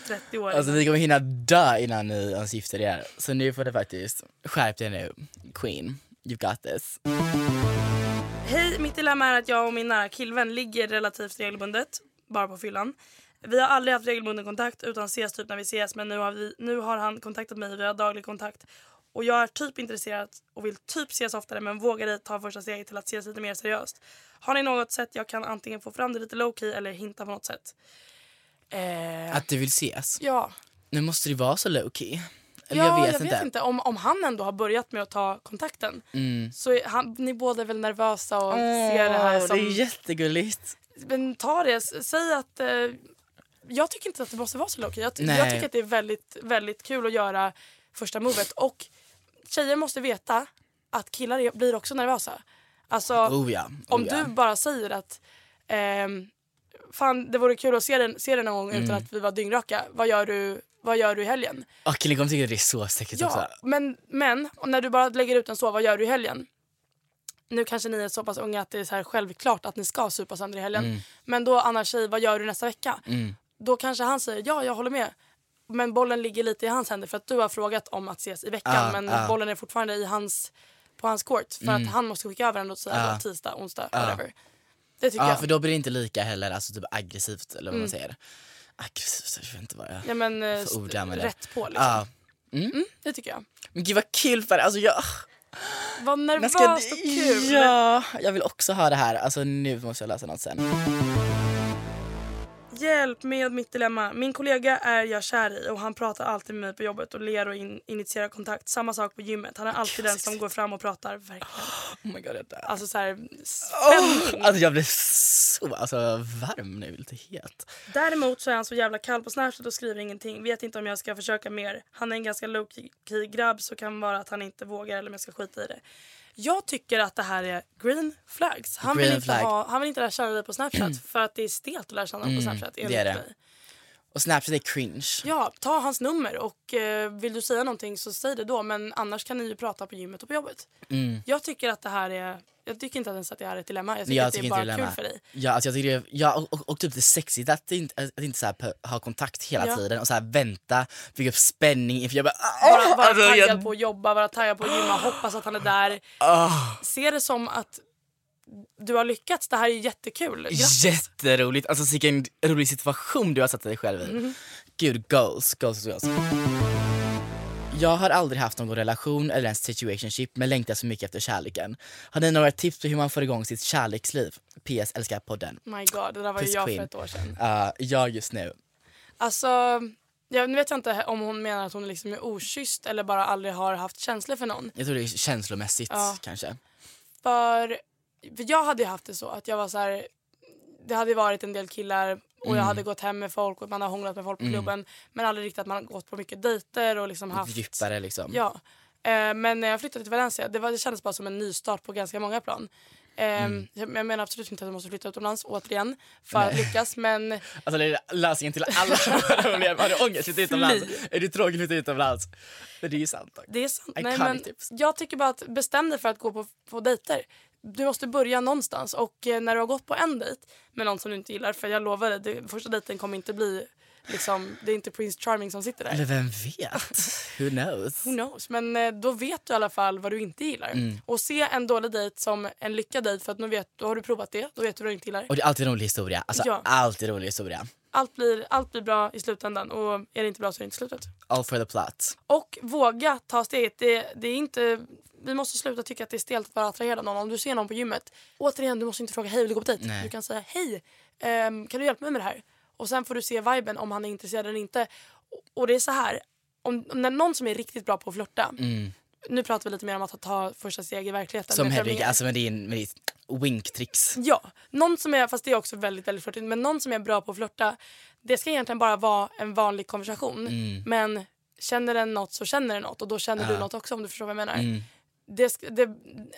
30 år? Alltså ni kommer hinna dö innan ni ens gifter er. Så nu får det faktiskt, skärp dig nu. Queen, you got this. Hej, mitt dilemma är att jag och min nära killvän ligger relativt regelbundet, bara på fyllan. Vi har aldrig haft regelbunden kontakt utan ses typ när vi ses men nu har, vi, nu har han kontaktat mig, vi har daglig kontakt. Och jag är typ intresserad och vill typ ses oftare men vågar inte ta första steget till att ses lite mer seriöst. Har ni något sätt jag kan antingen få fram det lite low key eller hinta på något sätt? Eh, Att du vill ses. ja. Nu måste det vara så low key. Eller ja, jag vet inte. Om, om han ändå har börjat med att ta kontakten Mm. så han, ni båda är väl nervösa och ser det här som... det är jättegulligt. Men ta det, säg att... Eh, jag tycker inte att det måste vara så lowkey. Jag, ty- Nej. jag tycker att det är väldigt, väldigt kul att göra första movet. Och tjejer måste veta att killar blir också nervösa. Alltså, Oh ja. Oh om ja. du bara säger att ehm, fan det vore kul att se den, se den någon gång Mm. utan att vi var dyngraka. Vad gör du, vad gör du i helgen? Och killen kommer tycka det är så sexigt Ja, också. men, men när du bara lägger ut en så, vad gör du i helgen? Nu kanske ni är så pass unga att det är så här självklart att ni ska supa sönder i helgen. Mm. Men då Anna tjej, vad gör du nästa vecka? Då kanske han säger ja, jag håller med. Men bollen ligger lite i hans händer för att du har frågat om att ses i veckan. Ah, men ah. bollen är fortfarande i hans, på hans court. För att han måste skicka över den och säga Ah. tisdag, onsdag, whatever. Det tycker Ja, jag. för då blir det inte lika heller alltså, typ aggressivt eller vad Mm. man säger. Aggressivt, jag vet inte vad jag... Ja, men, eh, För ord använder. rätt på liksom. Ja. Det tycker jag. Men gud vad kul för alltså jag... När nervöst ska och kul. Ja, jag vill också ha det här. Alltså nu måste jag läsa något sen. Hjälp med mitt dilemma. Min kollega är jag kär i och han pratar alltid med mig på jobbet och ler och in, initierar kontakt. Samma sak på gymmet. Han är alltid den som går fram och pratar. Verkligen. Oh my god, jag dör. Alltså så här, Oh, spänning. alltså jag blir så alltså, varm nu, lite het. Däremot så är han så jävla kall på Snapchat och skriver ingenting. Vet inte om jag ska försöka mer. Han är en ganska low key grabb så kan vara att han inte vågar eller om jag ska skita i det. Jag tycker att det här är green flags. Han, Green vill, inte flag. ha, han vill inte lära känna dig på Snapchat för att det är stelt att lära känna någon på Snapchat. Mm, det är det. mig. Och Snapchat är cringe. Ja, ta hans nummer och eh, vill du säga någonting så säg det då. Men annars kan ni ju prata på gymmet och på jobbet. Jag tycker att det här är... Jag tycker inte ens att det här är ett dilemma. Jag tycker Jag att det är tycker bara det är kul dilemma. för dig. Ja, alltså jag tycker det är, ja, och, och, och typ det är sexigt att inte, att inte så här, ha kontakt hela Ja. tiden och så här vänta, bygga upp spänning inför jag bara, Vara, vara alltså, taggad jag- på att jobba, vara taggad på att gymma, hoppas att han är där. Ah. Se det som att du har lyckats. Det här är jättekul. Grattis. Jätteroligt, alltså vilken rolig situation du har satt dig själv i. Mm. Gud, goals, goals, goals. Jag har aldrig haft någon relation eller en situationship men längtar så mycket efter kärleken. Har ni några tips på hur man får igång sitt kärleksliv? PS, älskar podden. My god, det där var Puss, jag queen. för ett år sedan. Uh, jag just nu. Alltså, jag vet inte om hon menar att hon liksom är okysst eller bara aldrig har haft känslor för någon. Jag tror det är känslomässigt Ja. kanske. För, för jag hade ju haft det så att jag var så här. Det hade varit en del killar och Mm. jag hade gått hem med folk och man har hånglat med folk på klubben. Men aldrig riktigt att man har gått på mycket dejter och liksom haft... Djupare liksom. Ja. Eh, men när jag flyttade till Valencia, det, var, det kändes bara som en nystart på ganska många plan. Eh, Mm. jag, jag menar absolut inte att du måste flytta utomlands återigen för att lyckas men Alltså det är lösningen till alla problem. Har du ångest, flytta utomlands. Är du tråkig, flytta utomlands. Men det är ju sant. dock. Det är sant. Nej, men tips. jag tycker bara att bestäm dig för att gå på, på dejter. Du måste börja någonstans och eh, när du har gått på en dejt med någon som du inte gillar, för jag lovar dig, det, första dejten kommer inte bli liksom, det är inte Prince Charming som sitter där. Eller vem vet? Who knows? Who knows? Men eh, då vet du i alla fall vad du inte gillar. Mm. Och se en dålig dejt som en lyckad dejt för att nu vet, då har du provat det, då vet du vad du inte gillar. Och det är alltid en rolig historia. Alltså Ja. alltid rolig historia. Allt blir, allt blir bra i slutändan och är det inte bra så är det inte slutet. All for the plot. Och våga ta steget. Det, det är inte, vi måste sluta tycka att det är stelt att vara attraherad av någon. Om du ser någon på gymmet, återigen du måste inte fråga hej vill du gå på dejt? Du kan säga hej, ehm, kan du hjälpa mig med det här? Och sen får du se viben om han är intresserad eller inte. Och, det är så här, om, när någon som är riktigt bra på att flirta, nu pratar vi lite mer om att ta, ta första steg i verkligen. Som Hedvig, alltså med din, med ditt winktricks. Ja, någon som är, fast det är också väldigt, väldigt flörtigt, men någon som är bra på att flörta, det ska egentligen bara vara en vanlig konversation. Mm. Men känner den något så känner den något och då känner du något också om du förstår vad jag menar. Mm. Det, det,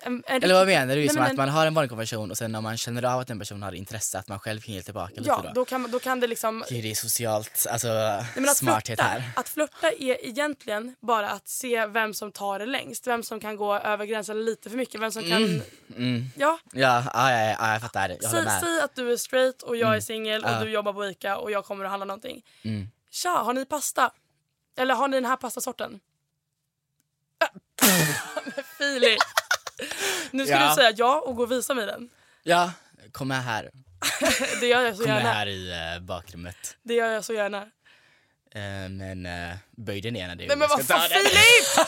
en, en, Eller vad menar du? Nej, Som men att man har en vanlig konversation och sen om man känner av att en person har intresse att man själv kan ge tillbaka lite Ja, då? då kan, då kan det liksom... Det är socialt, alltså Nej, att, smarthet flirta, här. att flirta är egentligen bara att se vem som tar det längst. Vem som kan gå över gränsen lite för mycket. Vem som kan... Mm. Ja, Ja, ja, ja, ja, jag fattar. Jag säg, säg att du är straight och jag är singel och Ja. du jobbar på ICA och jag kommer att handla någonting. Mm. Tja, har ni pasta? Eller har ni den här pastasorten? Filip! Nu ska Ja. du säga ja och gå och visa mig den. Ja, kom med här. Det gör jag så Kom med gärna. här i uh, bakrummet. Det gör jag så gärna. Eh, men uh, böj dig ner när du Nej men vad fan. Filip!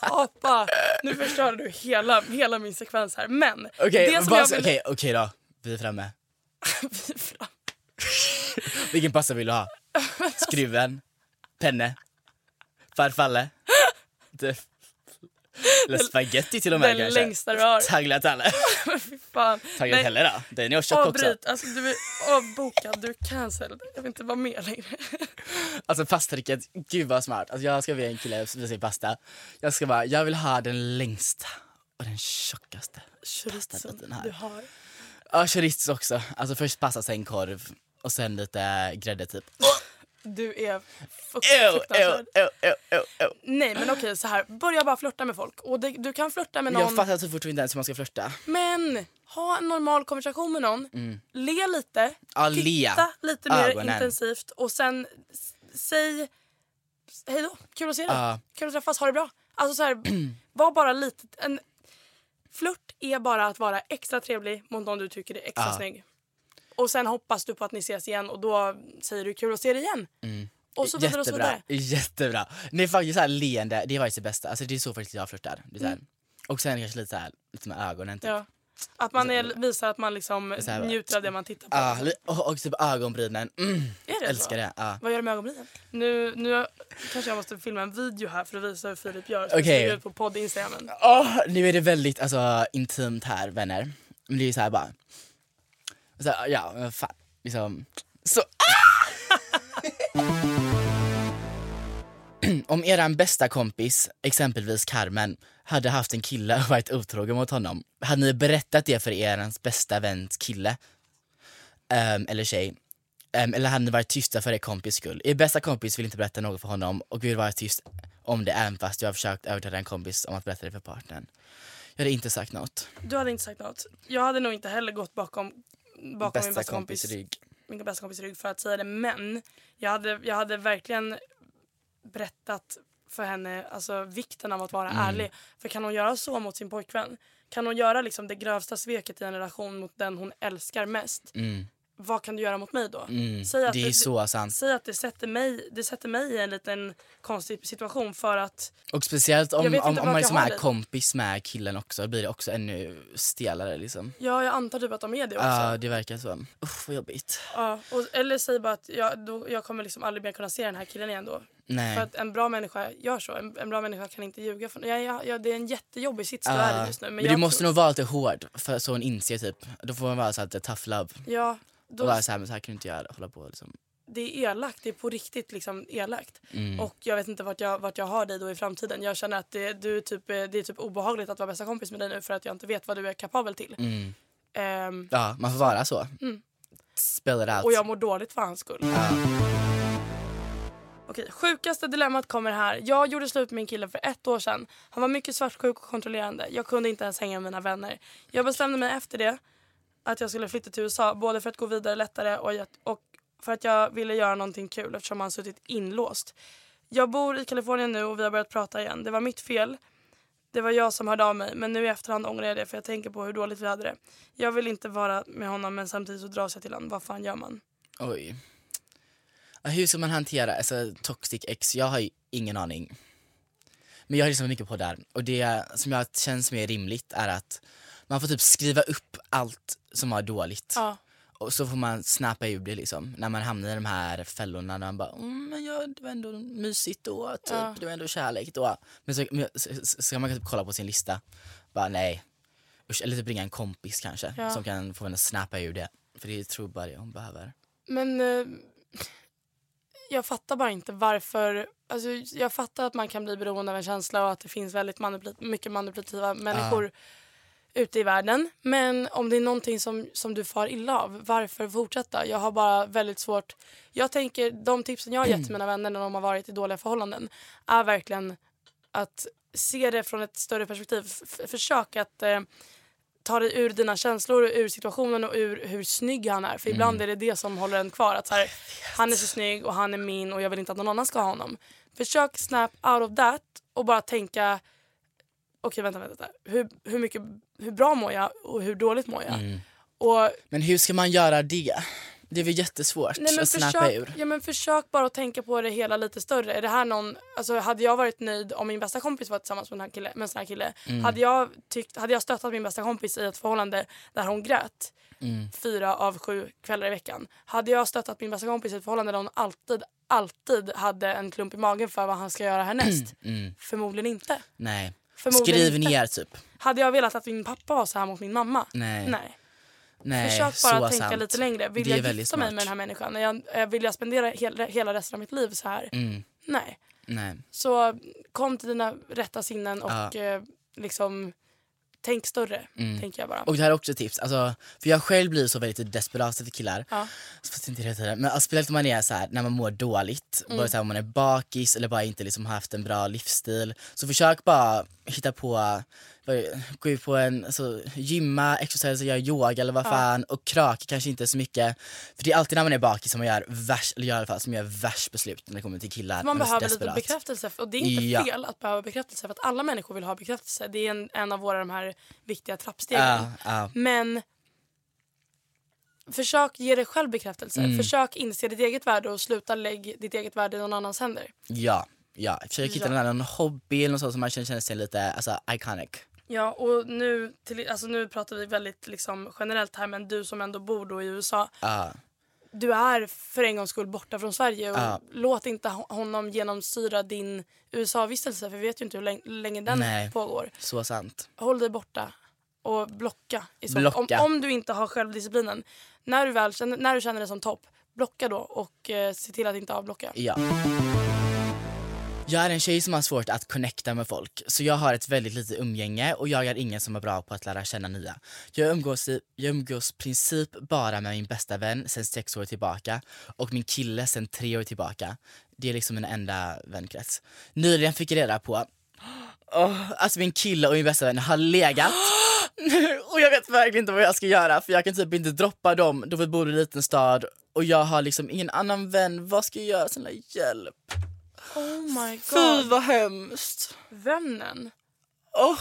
Apa! Nu förstörde du hela, hela min sekvens här. Men Okej, det som jag vill... okej, okej då. Vi är framme. Fram. Vilken pasta vill du ha? Skruven? Penne? Farfalle? Det- Eller spaghetti till och med Den kanske? längsta du har. Tagliatelle? Fy fan. Tagliatelle då? Den är tjock också. Avbryt, alltså du är avbokad, du är cancelled. Jag vill inte vara med längre. Alltså pastatricket, gud vad smart. Alltså jag ska bli en kille som säger pasta. Jag ska bara, jag vill ha den längsta och den tjockaste pastabiten här. du har. Ja, chorizo också. Alltså först pasta, sen korv och sen lite grädde typ. Du är fruktansvärd. Nej men okej så här. börja bara flirta med folk. Och det, du kan flirta med någon. Jag fattar så fort inte ens hur man ska flirta. Men ha en normal konversation med någon. Le lite. Mm. Le. Titta lite mer Ögonen. intensivt. Och sen säg hej då. Kul att se dig. Ja. Kul att träffas. Ha det bra. Alltså så här, var bara lite... En, flört är bara att vara extra trevlig mot någon du tycker är extra Ja. snygg. Och sen hoppas du på att ni ses igen och då säger du kul att se dig igen. Och så vidare och så Jättebra, jättebra. Nej faktiskt såhär leende, det är faktiskt det bästa. Alltså det är så faktiskt jag flörtar. Det är så här. Mm. Och sen kanske lite såhär, lite med ögonen typ. Ja. Att man är, visar att man liksom Så här, njuter av det man tittar på. Li- och, och typ ögonbrynen. Mm, Är det älskar så? det. Ja. Vad gör du med ögonbrynen? Nu, nu kanske jag måste filma en video här för att visa hur Filip gör. Så okay. ut på podd Instagramen. Åh, nu är det väldigt alltså, intimt här vänner. Men det är så här bara. Så ja, men fan. Liksom. Så. Ah! Om eran bästa kompis, exempelvis Carmen, hade haft en kille och varit otrogen mot honom, hade ni berättat det för erans bästa väns kille? Um, eller tjej? Um, eller hade ni varit tysta för er kompis skull? Er bästa kompis vill inte berätta något för honom och vill vara tyst om det även fast jag har försökt övertala en kompis om att berätta det för partnern. Jag hade inte sagt något. Du hade inte sagt något. Jag hade nog inte heller gått bakom, bakom Bästa min bästa kompis, kompis rygg. min bästa kompis rygg för att säga det. Men jag hade, jag hade verkligen berättat för henne alltså, vikten av att vara Mm. ärlig. För kan hon göra så mot sin pojkvän? Kan hon göra liksom, det grövsta sveket i en relation mot den hon älskar mest? Mm. Vad kan du göra mot mig då? Mm. Säg att Det är så sant. Säg att det sätter, mig, det sätter mig i en liten konstig situation för att Och speciellt om, om, om man liksom är det. kompis med killen också, då blir det också ännu stelare liksom. ja, jag antar typ att de är det också. Ja, det verkar så. Usch vad jobbigt. Ja, och, eller säg bara att jag, då, jag kommer liksom aldrig mer kunna se den här killen igen då. Nej. För att en bra människa gör så. En, en bra människa kan inte ljuga. För, ja, ja, ja, det är en jättejobbig sits du är i just nu. Men, men du måste tror- nog vara lite hård för så hon inser typ, då får man vara så här tough love. Ja, Och då, vara så här, men så här kan du inte göra, hålla på liksom. det är elakt. Det är på riktigt liksom elakt. Mm. Och jag vet inte vart jag, vart jag har dig då i framtiden. Jag känner att det, du typ, eh, det är typ obehagligt att vara bästa kompis med dig nu för att jag inte vet vad du är kapabel till. Mm. Ehm, Ja, man får vara så. Mm. Spell it out. och jag mår dåligt för hans skull. ja. Okej, sjukaste dilemmat kommer här. Jag gjorde slut med min kille för ett år sedan. Han var mycket svartsjuk och kontrollerande. Jag kunde inte ens hänga med mina vänner. Jag bestämde mig efter det att jag skulle flytta till USA. Både för att gå vidare lättare och, och för att jag ville göra någonting kul eftersom han suttit inlåst. Jag bor i Kalifornien nu och vi har börjat prata igen. Det var mitt fel. Det var jag som hörde av mig men nu i efterhand ångrar jag det för jag tänker på hur dåligt vi hade det. Jag vill inte vara med honom men samtidigt så dras jag till honom. Vad fan gör man? Oj. Hur ska man hantera alltså, toxic ex? Jag har ju ingen aning. Men jag har lyssnat mycket på det här och det som jag känns mer rimligt är att man får typ skriva upp allt som var dåligt. Ja. Och så får man snappa ur det liksom. När man hamnar i de här fällorna där man bara mm, men ja, det var ändå mysigt då, typ. Ja. det var ändå kärlek då. Men så, men, så, så ska man typ kolla på sin lista. Bara nej. Usch, eller typ ringa en kompis kanske Ja. som kan få henne att snappa ur det. För det tror bara det hon behöver. Men eh, jag fattar bara inte varför... Alltså, jag fattar att man kan bli beroende av en känsla och att det finns väldigt manipul- mycket manipulativa människor ute i världen. Men om det är någonting som, som du far illa av, varför fortsätta? Jag har bara väldigt svårt... Jag tänker, de tipsen jag har gett till mina vänner när de har varit i dåliga förhållanden är verkligen att se det från ett större perspektiv. F- försök att eh, ta dig ur dina känslor, ur situationen och ur hur snygg han är. För ibland är det det som håller en kvar. Att så här, han är så snygg och han är min och jag vill inte att någon annan ska ha honom. Försök snap out of that och bara tänka okej vänta, vänta, hur, hur, mycket, hur bra mår jag och hur dåligt mår jag? Och Men hur ska man göra det? Det är väl jättesvårt Nej, att snappa försök, ur. ja, men försök bara att tänka på det hela lite större. Är det här någon, alltså, hade jag varit nöjd om min bästa kompis var tillsammans med en, här kille, med en sån här kille Mm. hade, jag tyckt, hade jag stöttat min bästa kompis i ett förhållande där hon grät Mm. fyra av sju kvällar i veckan. Hade jag stöttat min bästa kompis i ett förhållande där hon alltid, alltid hade en klump i magen för vad han ska göra härnäst? Förmodligen inte. Nej. Förmodligen. Skriv inte. ner typ. Hade jag velat att min pappa var så här mot min mamma? Nej. Nej. Nej, Försök bara tänka sant. lite längre. Vill jag gifta mig smart. med den här människan? Jag, är- vill jag spendera hela, hela resten av mitt liv så här? Mm. Nej. Nej. Så kom till dina rätta sinnen och Ja. eh, liksom tänk större, tänker jag bara. Och det här är också ett tips, alltså, för jag själv blir så väldigt desperat efter killar. Ja. Fast inte hela tiden. Men alltså, speciellt om man är så här, när man mår dåligt, Mm. bara så här, om man är bakis eller bara inte liksom haft en bra livsstil. Så försök bara hitta på, gå ut på en, alltså, gymma, exercise, göra yoga eller vad fan och krök kanske inte så mycket. För det är alltid när man är bakis som man gör värst, eller gör i alla fall, som gör värst beslut när det kommer till killar. Man så behöver lite bekräftelse och det är inte Ja. fel att behöva bekräftelse för att alla människor vill ha bekräftelse. Det är en, en av våra de här viktiga trappstegen. Ja, ja. Men försök ge dig själv bekräftelse. Mm. Försök inse ditt eget värde och sluta lägg ditt eget värde i någon annans händer. Ja, ja. Försök hitta Ja. någon annan hobby eller något sånt som man känner, känner sig lite alltså, iconic. Ja, och nu, till, alltså nu pratar vi väldigt liksom generellt här men du som ändå bor då i USA. Ja. Du är för en gångs skull borta från Sverige och Ja. låt inte ho- honom genomsyra din USA-vistelse för vi vet ju inte hur länge, länge den Nej. pågår. Så sant. Håll dig borta och blocka. I så. Blocka. Om, om du inte har självdisciplinen, när du, väl när du känner dig som topp, blocka då och eh, se till att inte avblocka. Ja. Jag är en tjej som har svårt att connecta med folk, så jag har ett väldigt litet umgänge och jag är ingen som är bra på att lära känna nya. Jag umgås i jag umgås princip bara med min bästa vän sen sex år tillbaka och min kille sen tre år tillbaka. Det är liksom min enda vänkrets. Nyligen fick jag reda på oh, att alltså min kille och min bästa vän har legat och jag vet verkligen inte vad jag ska göra för jag kan typ inte droppa dem då vi bor i en liten stad och jag har liksom ingen annan vän. Vad ska jag göra? Snälla hjälp. Oh my Fy god. vad hemskt. Vännen. Oh.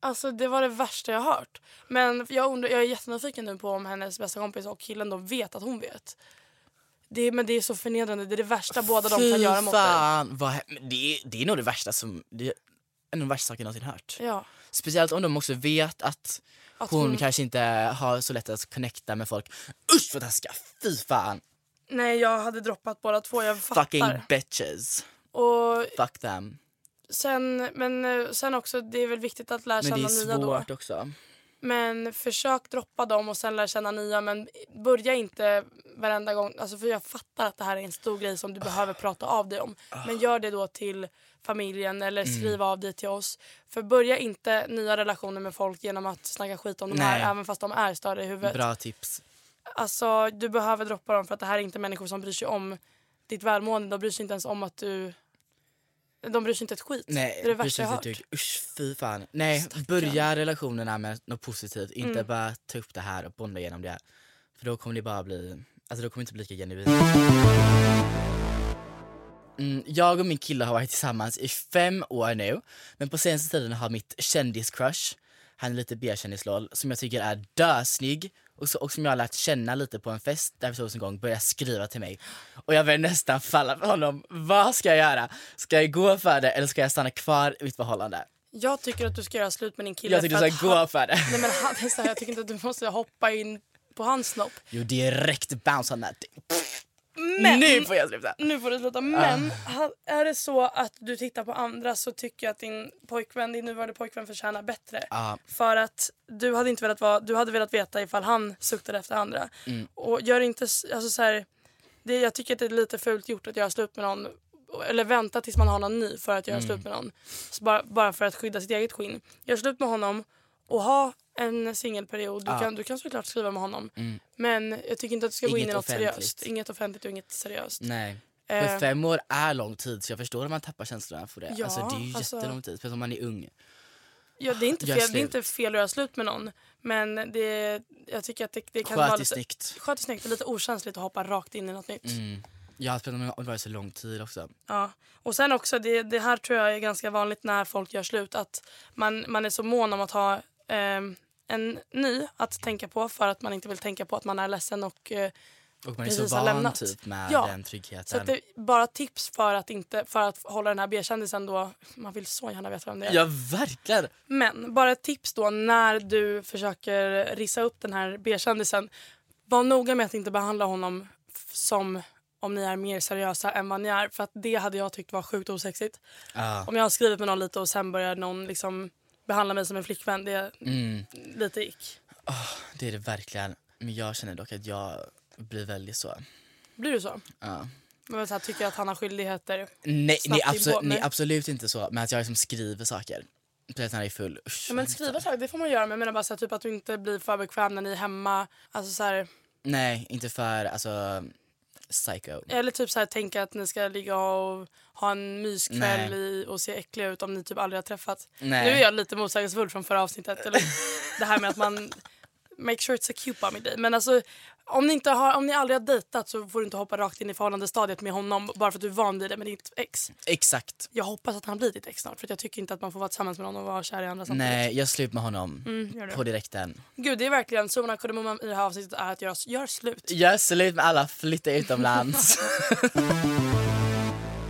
Alltså det var det värsta jag hört. Men jag, undrar, jag är jättenyfiken nu på om hennes bästa kompis och killen då vet att hon vet. Det, men det är så förnedrande. Det är det värsta båda de kan göra mot dig. Vad det, är, det är nog det värsta som, det är en av de värsta sakerna jag någonsin hört. Ja. Speciellt om de också vet att, Att hon, hon- kanske inte har så lätt att connecta med folk. Usch vad taskiga, fy fan. Nej jag hade droppat båda två, jag fattar. Fucking bitches. Och Fuck them. sen, men eh, sen också, det är väl viktigt att lära Men det känna är nya då. svårt också. Men försök droppa dem och sen lära känna nya. Men börja inte varenda gång. Alltså för jag fattar att det här är en stor grej som du behöver prata av dig om. Men gör det då till familjen eller Mm. skriv av dig till oss. För börja inte nya relationer med folk genom att snacka skit om de här även fast de är störda i huvudet. Bra tips. Alltså du behöver droppa dem för att det här är inte människor som bryr sig om ditt välmående. De bryr sig inte ens om att du... De bryr sig inte ett skit. Nej, det är det värsta jag hört. Usch fy fan. Nej, börja relationerna med något positivt. Inte Mm. bara ta upp det här och bonda igenom det. För då kommer det bara bli, alltså då kommer det inte bli lika genuint. Mm, jag och min kille har varit tillsammans i fem år nu. Men på senaste tiden har mitt kändiscrush, han är lite B-kändis-LOL, som jag tycker är dösnygg och, så, och som jag har lärt känna lite på en fest där vi sågs en gång, börjat skriva till mig. Och jag börjar nästan falla för honom. Vad ska jag göra? Ska jag gå för det eller ska jag stanna kvar i mitt förhållande? Jag tycker att du ska göra slut med din kille. Jag tycker du ska han- gå för det. Nej men han, det här, jag tycker inte att du måste hoppa in på hans snopp. Jo, direkt bounce on that. Men- Nu får jag sluta! Nu får du sluta. Men ha- är det så att du tittar på andra så tycker jag att din pojkvän, din nuvarande pojkvän förtjänar bättre. Ja. För att du hade inte velat vara, du hade velat veta ifall han suktade efter andra. Mm. Och gör inte, alltså så här, det, jag tycker att det är lite fult gjort att göra slut med någon eller vänta tills man har någon ny för att göra Mm. slut med någon. Så bara, bara för att skydda sitt eget skinn. Gör slut med honom och ha en singelperiod. Du, Ja. kan, du kan såklart skriva med honom. Men jag tycker inte att du ska gå in i Inget något offentligt. seriöst. Inget offentligt och inget seriöst. Nej. Eh. För fem år är lång tid så jag förstår om man tappar känslorna för det. Ja, alltså det är ju alltså- jättelång tid, speciellt om man är ung. Ja, det, är inte Gör fel, det är slut. inte fel att göra slut med någon. Men det, jag tycker att det, det kan Sköt vara det lite, snyggt. sköt det snyggt och lite okänsligt att hoppa rakt in i något nytt. Mm. Jag har spelat med om det var så lång tid också. Ja. Och sen också, det, det här tror jag är ganska vanligt när folk gör slut. Att man, man är så mån om att ha ehm, en ny att tänka på för att man inte vill tänka på att man är ledsen och eh, Och man är precis så van typ med Ja, den tryggheten. Så det, bara tips för att, inte, för att hålla den här B-kändisen då. Man vill så gärna veta vem det är. Ja verkligen! Men bara ett tips då när du försöker rissa upp den här B-kändisen. Var noga med att inte behandla honom som om ni är mer seriösa än vad ni är. För att det hade jag tyckt var sjukt osexigt. Ja. Om jag har skrivit med någon lite och sen börjar någon liksom behandla mig som en flickvän. Det är Mm. lite ick. Det är det verkligen. Men jag känner dock att jag blir väldigt så. Blir du så? Ja. Men så här, tycker att han har skyldigheter. Nej, nej, absolut, nej absolut inte så. Men att jag liksom skriver saker. Precis när jag är full. Usch, Ja, men skriva saker det får man göra men jag menar bara så här, typ att du inte blir för bekväm när ni är hemma. Alltså så här, Nej, inte för alltså psycho. Eller typ så här, tänka att ni ska ligga och ha en myskväll i, och se äckliga ut om ni typ aldrig har träffats. Nej. Nu är jag lite motsägelsefull från förra avsnittet. Eller det här med att man make sure it's a cute bommy day. Men alltså om ni, inte har, om ni aldrig har dejtat så får du inte hoppa rakt in i förhållandestadiet med honom bara för att du är van vid det med ditt ex. Exakt. Jag hoppas att han blir ditt ex snart för jag tycker inte att man får vara tillsammans med någon och vara kär i andra samtidigt. Nej, jag slut med honom. Mm. På direkten. Gud det är verkligen summan av kardemumman i det här avsnittet är att göra, gör slut. Gör slut med alla, flytta utomlands.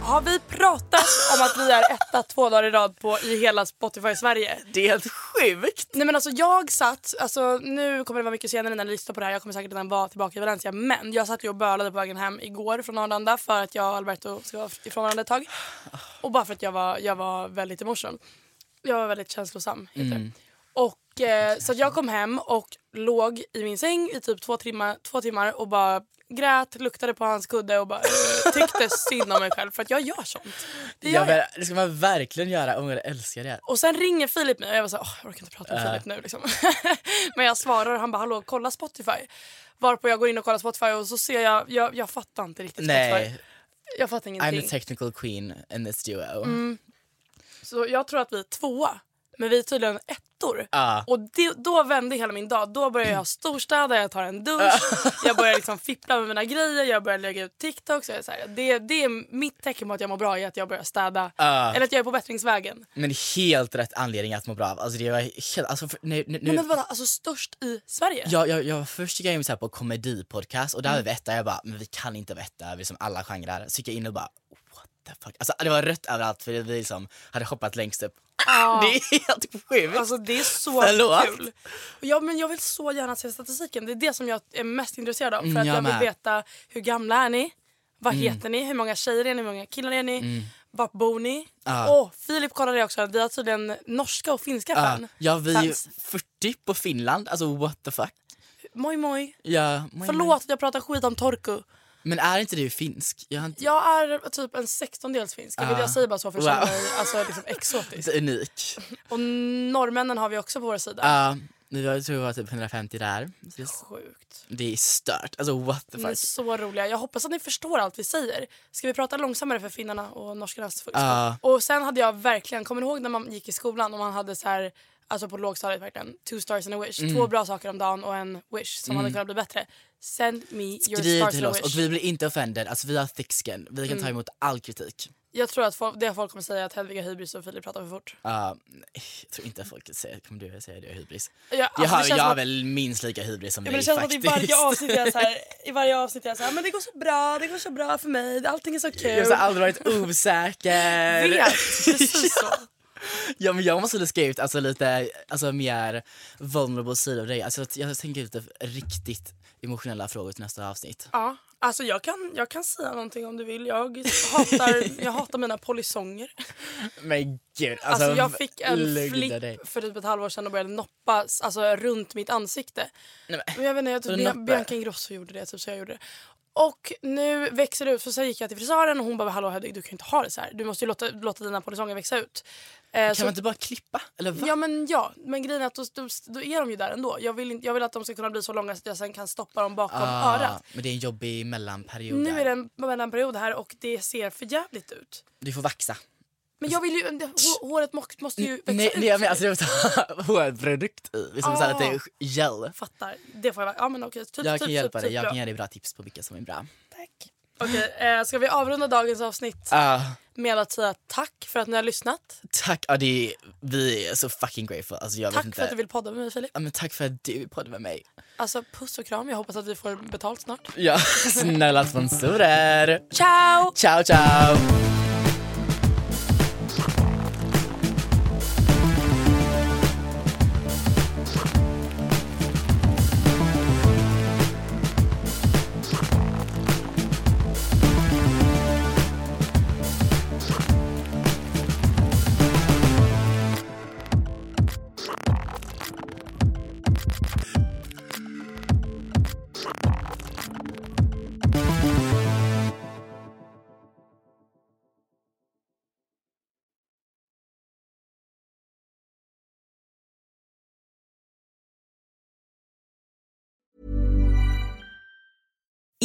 Har vi pratat om att vi är etta två dagar i rad på i hela Spotify Sverige? det är helt sjukt. Nej men alltså jag satt, alltså nu kommer det vara mycket senare när ni lyssnar på det här, jag kommer säkert redan vara tillbaka i Valencia men jag satt ju och bölade på vägen hem igår från Arlanda för att jag och Alberto ska vara ifrån varandra ett tag. Och bara för att jag var, jag var väldigt emotional. Jag var väldigt känslosam heter det. Och eh, så jag kom hem och låg i min säng i typ två timmar, två timmar och bara grät, luktade på hans kudde och bara eh, tyckte synd om mig själv för att jag gör sånt. Det gör Ja, jag. men, det ska man verkligen göra. Jag älskar det. Och sen ringer Filip mig och jag var så här, "Åh, jag orkar inte prata med Filip nu liksom. Men jag svarar och han bara hallå kolla Spotify. Varpå jag går in och kollar Spotify och så ser jag, jag, jag fattar inte riktigt Spotify. Nej, Jag fattar I'm ingenting. the technical queen in this duo. Mm. Så jag tror att vi är tvåa. Men vi är tydligen ettor. Ja. Och det, då vände hela min dag. Då börjar jag storstäda, jag tar en dusch, jag börjar liksom fippla med mina grejer, jag börjar lägga ut TikTok. Så jag är så här, det, det är mitt tecken på att jag mår bra, är att jag börjar städa. Ja. Eller att jag är på bättringsvägen. Men helt rätt anledning att må bra. Alltså det var helt, alltså för, nu, nu, men vadå, alltså störst i Sverige? jag, jag, jag först gick jag in så här på komedipodcast och där Mm. var vi etta, jag bara, men vi kan inte vara etta över liksom alla genrer. Så gick jag in och bara, the fuck. Alltså det var rött överallt för vi liksom hade hoppat längst upp. Ja. Det är helt sjukt. Alltså det är så Förlåt. kul. Ja, men jag vill så gärna se statistiken. Det är det som jag är mest intresserad av. För Mm, att jag jag vill veta hur gamla är ni? Vad heter ni? Hur många tjejer är ni? Hur många killar är ni? Vart bor ni? Ja. Åh, Filip kollade det också. Vi har tydligen norska och finska Ja, fan. ja vi är Fans. 40 på Finland, alltså what the fuck. Moj moj. Ja, moj, Förlåt moj. att jag pratar skit om Torku. Men är inte du finsk? Jag inte... Jag är typ en sextondels finsk. Ah. jag säger bara så för att Wow. känna mig alltså, liksom exotisk. Unik. Och norrmännen har vi också på vår sida. Var, jag tror vi var typ 150 där. Det, Sjukt. det är stört, alltså what the Ni är fuck. så roliga. Jag hoppas att ni förstår allt vi säger. Ska vi prata långsammare för finnarna och norskarnas? Ja. Och sen hade jag verkligen, kommer ni ihåg när man gick i skolan och man hade så här, alltså på lågstadiet verkligen, two stars and a wish. Mm. Två bra saker om dagen och en wish som hade kunnat bli bättre. Send me your Skriv till oss wish. och vi blir inte offended, alltså vi har thick skin, vi kan Mm. ta emot all kritik. Jag tror att folk, det folk kommer säga att Hedvig har hybris och Filip pratar för fort. Nej, jag tror inte att folk säger, kommer du säga det, jag har hybris? Ja, jag alltså, har, det känns jag har att- väl minst lika hybris som Ja, dig men det känns som att i faktiskt. varje avsnitt är jag så här, i varje avsnitt är jag så här, men det går så bra, det går så bra för mig, allting är så kul. Jag har aldrig varit osäker. vet, precis så. Ja men jag måste skriva ut alltså, lite alltså, mer vulnerable sidor av dig. Alltså, jag tänker ut riktigt emotionella frågor till nästa avsnitt. Ja, alltså jag kan, jag kan säga någonting om du vill. Jag hatar, jag hatar mina polisonger. Men gud. Alltså, Alltså, jag fick en flipp dig. för typ ett halvår sedan och började noppa alltså, runt mitt ansikte. Nej, men, Men jag vet inte, jag tror noppar? Bianca Ingrosso gjorde det typ så jag gjorde det. Och nu växer det ut för så gick jag till frisören och hon bara hallå Hedvig du kan inte ha det så här. Du måste ju låta, låta dina polisonger växa ut. Eh, kan så- man inte bara klippa? Eller va? Ja men ja, men grejen är att då, då, då är de ju där ändå. Jag vill, inte, jag vill att de ska kunna bli så långa så att jag sen kan stoppa dem bakom Ah, örat. Men det är en jobbig mellanperiod Nu där. är det en mellanperiod här och det ser för jävligt ut. Du får vaxa. Men jag vill ju, hå- håret må- måste ju växa Nej, ut. nej jag menar alltså du måste ha hårprodukt i. Liksom så här att det är gel. Fattar. Det får jag Ja men okej. Typ, Jag typ, kan hjälpa typ, dig, typ jag bra. kan ge dig bra tips på vilka som är bra. Tack. Okej, eh, ska vi avrunda dagens avsnitt Ah, med att säga tack för att ni har lyssnat? tack, ja, det är, vi är så fucking grateful. Alltså, jag vet Tack inte. för att du vill podda med mig Filip. ja, men tack för att du poddade med mig. Alltså puss och kram, jag hoppas att vi får betalt snart. Ja, snälla sponsorer. Ciao! Ciao, ciao.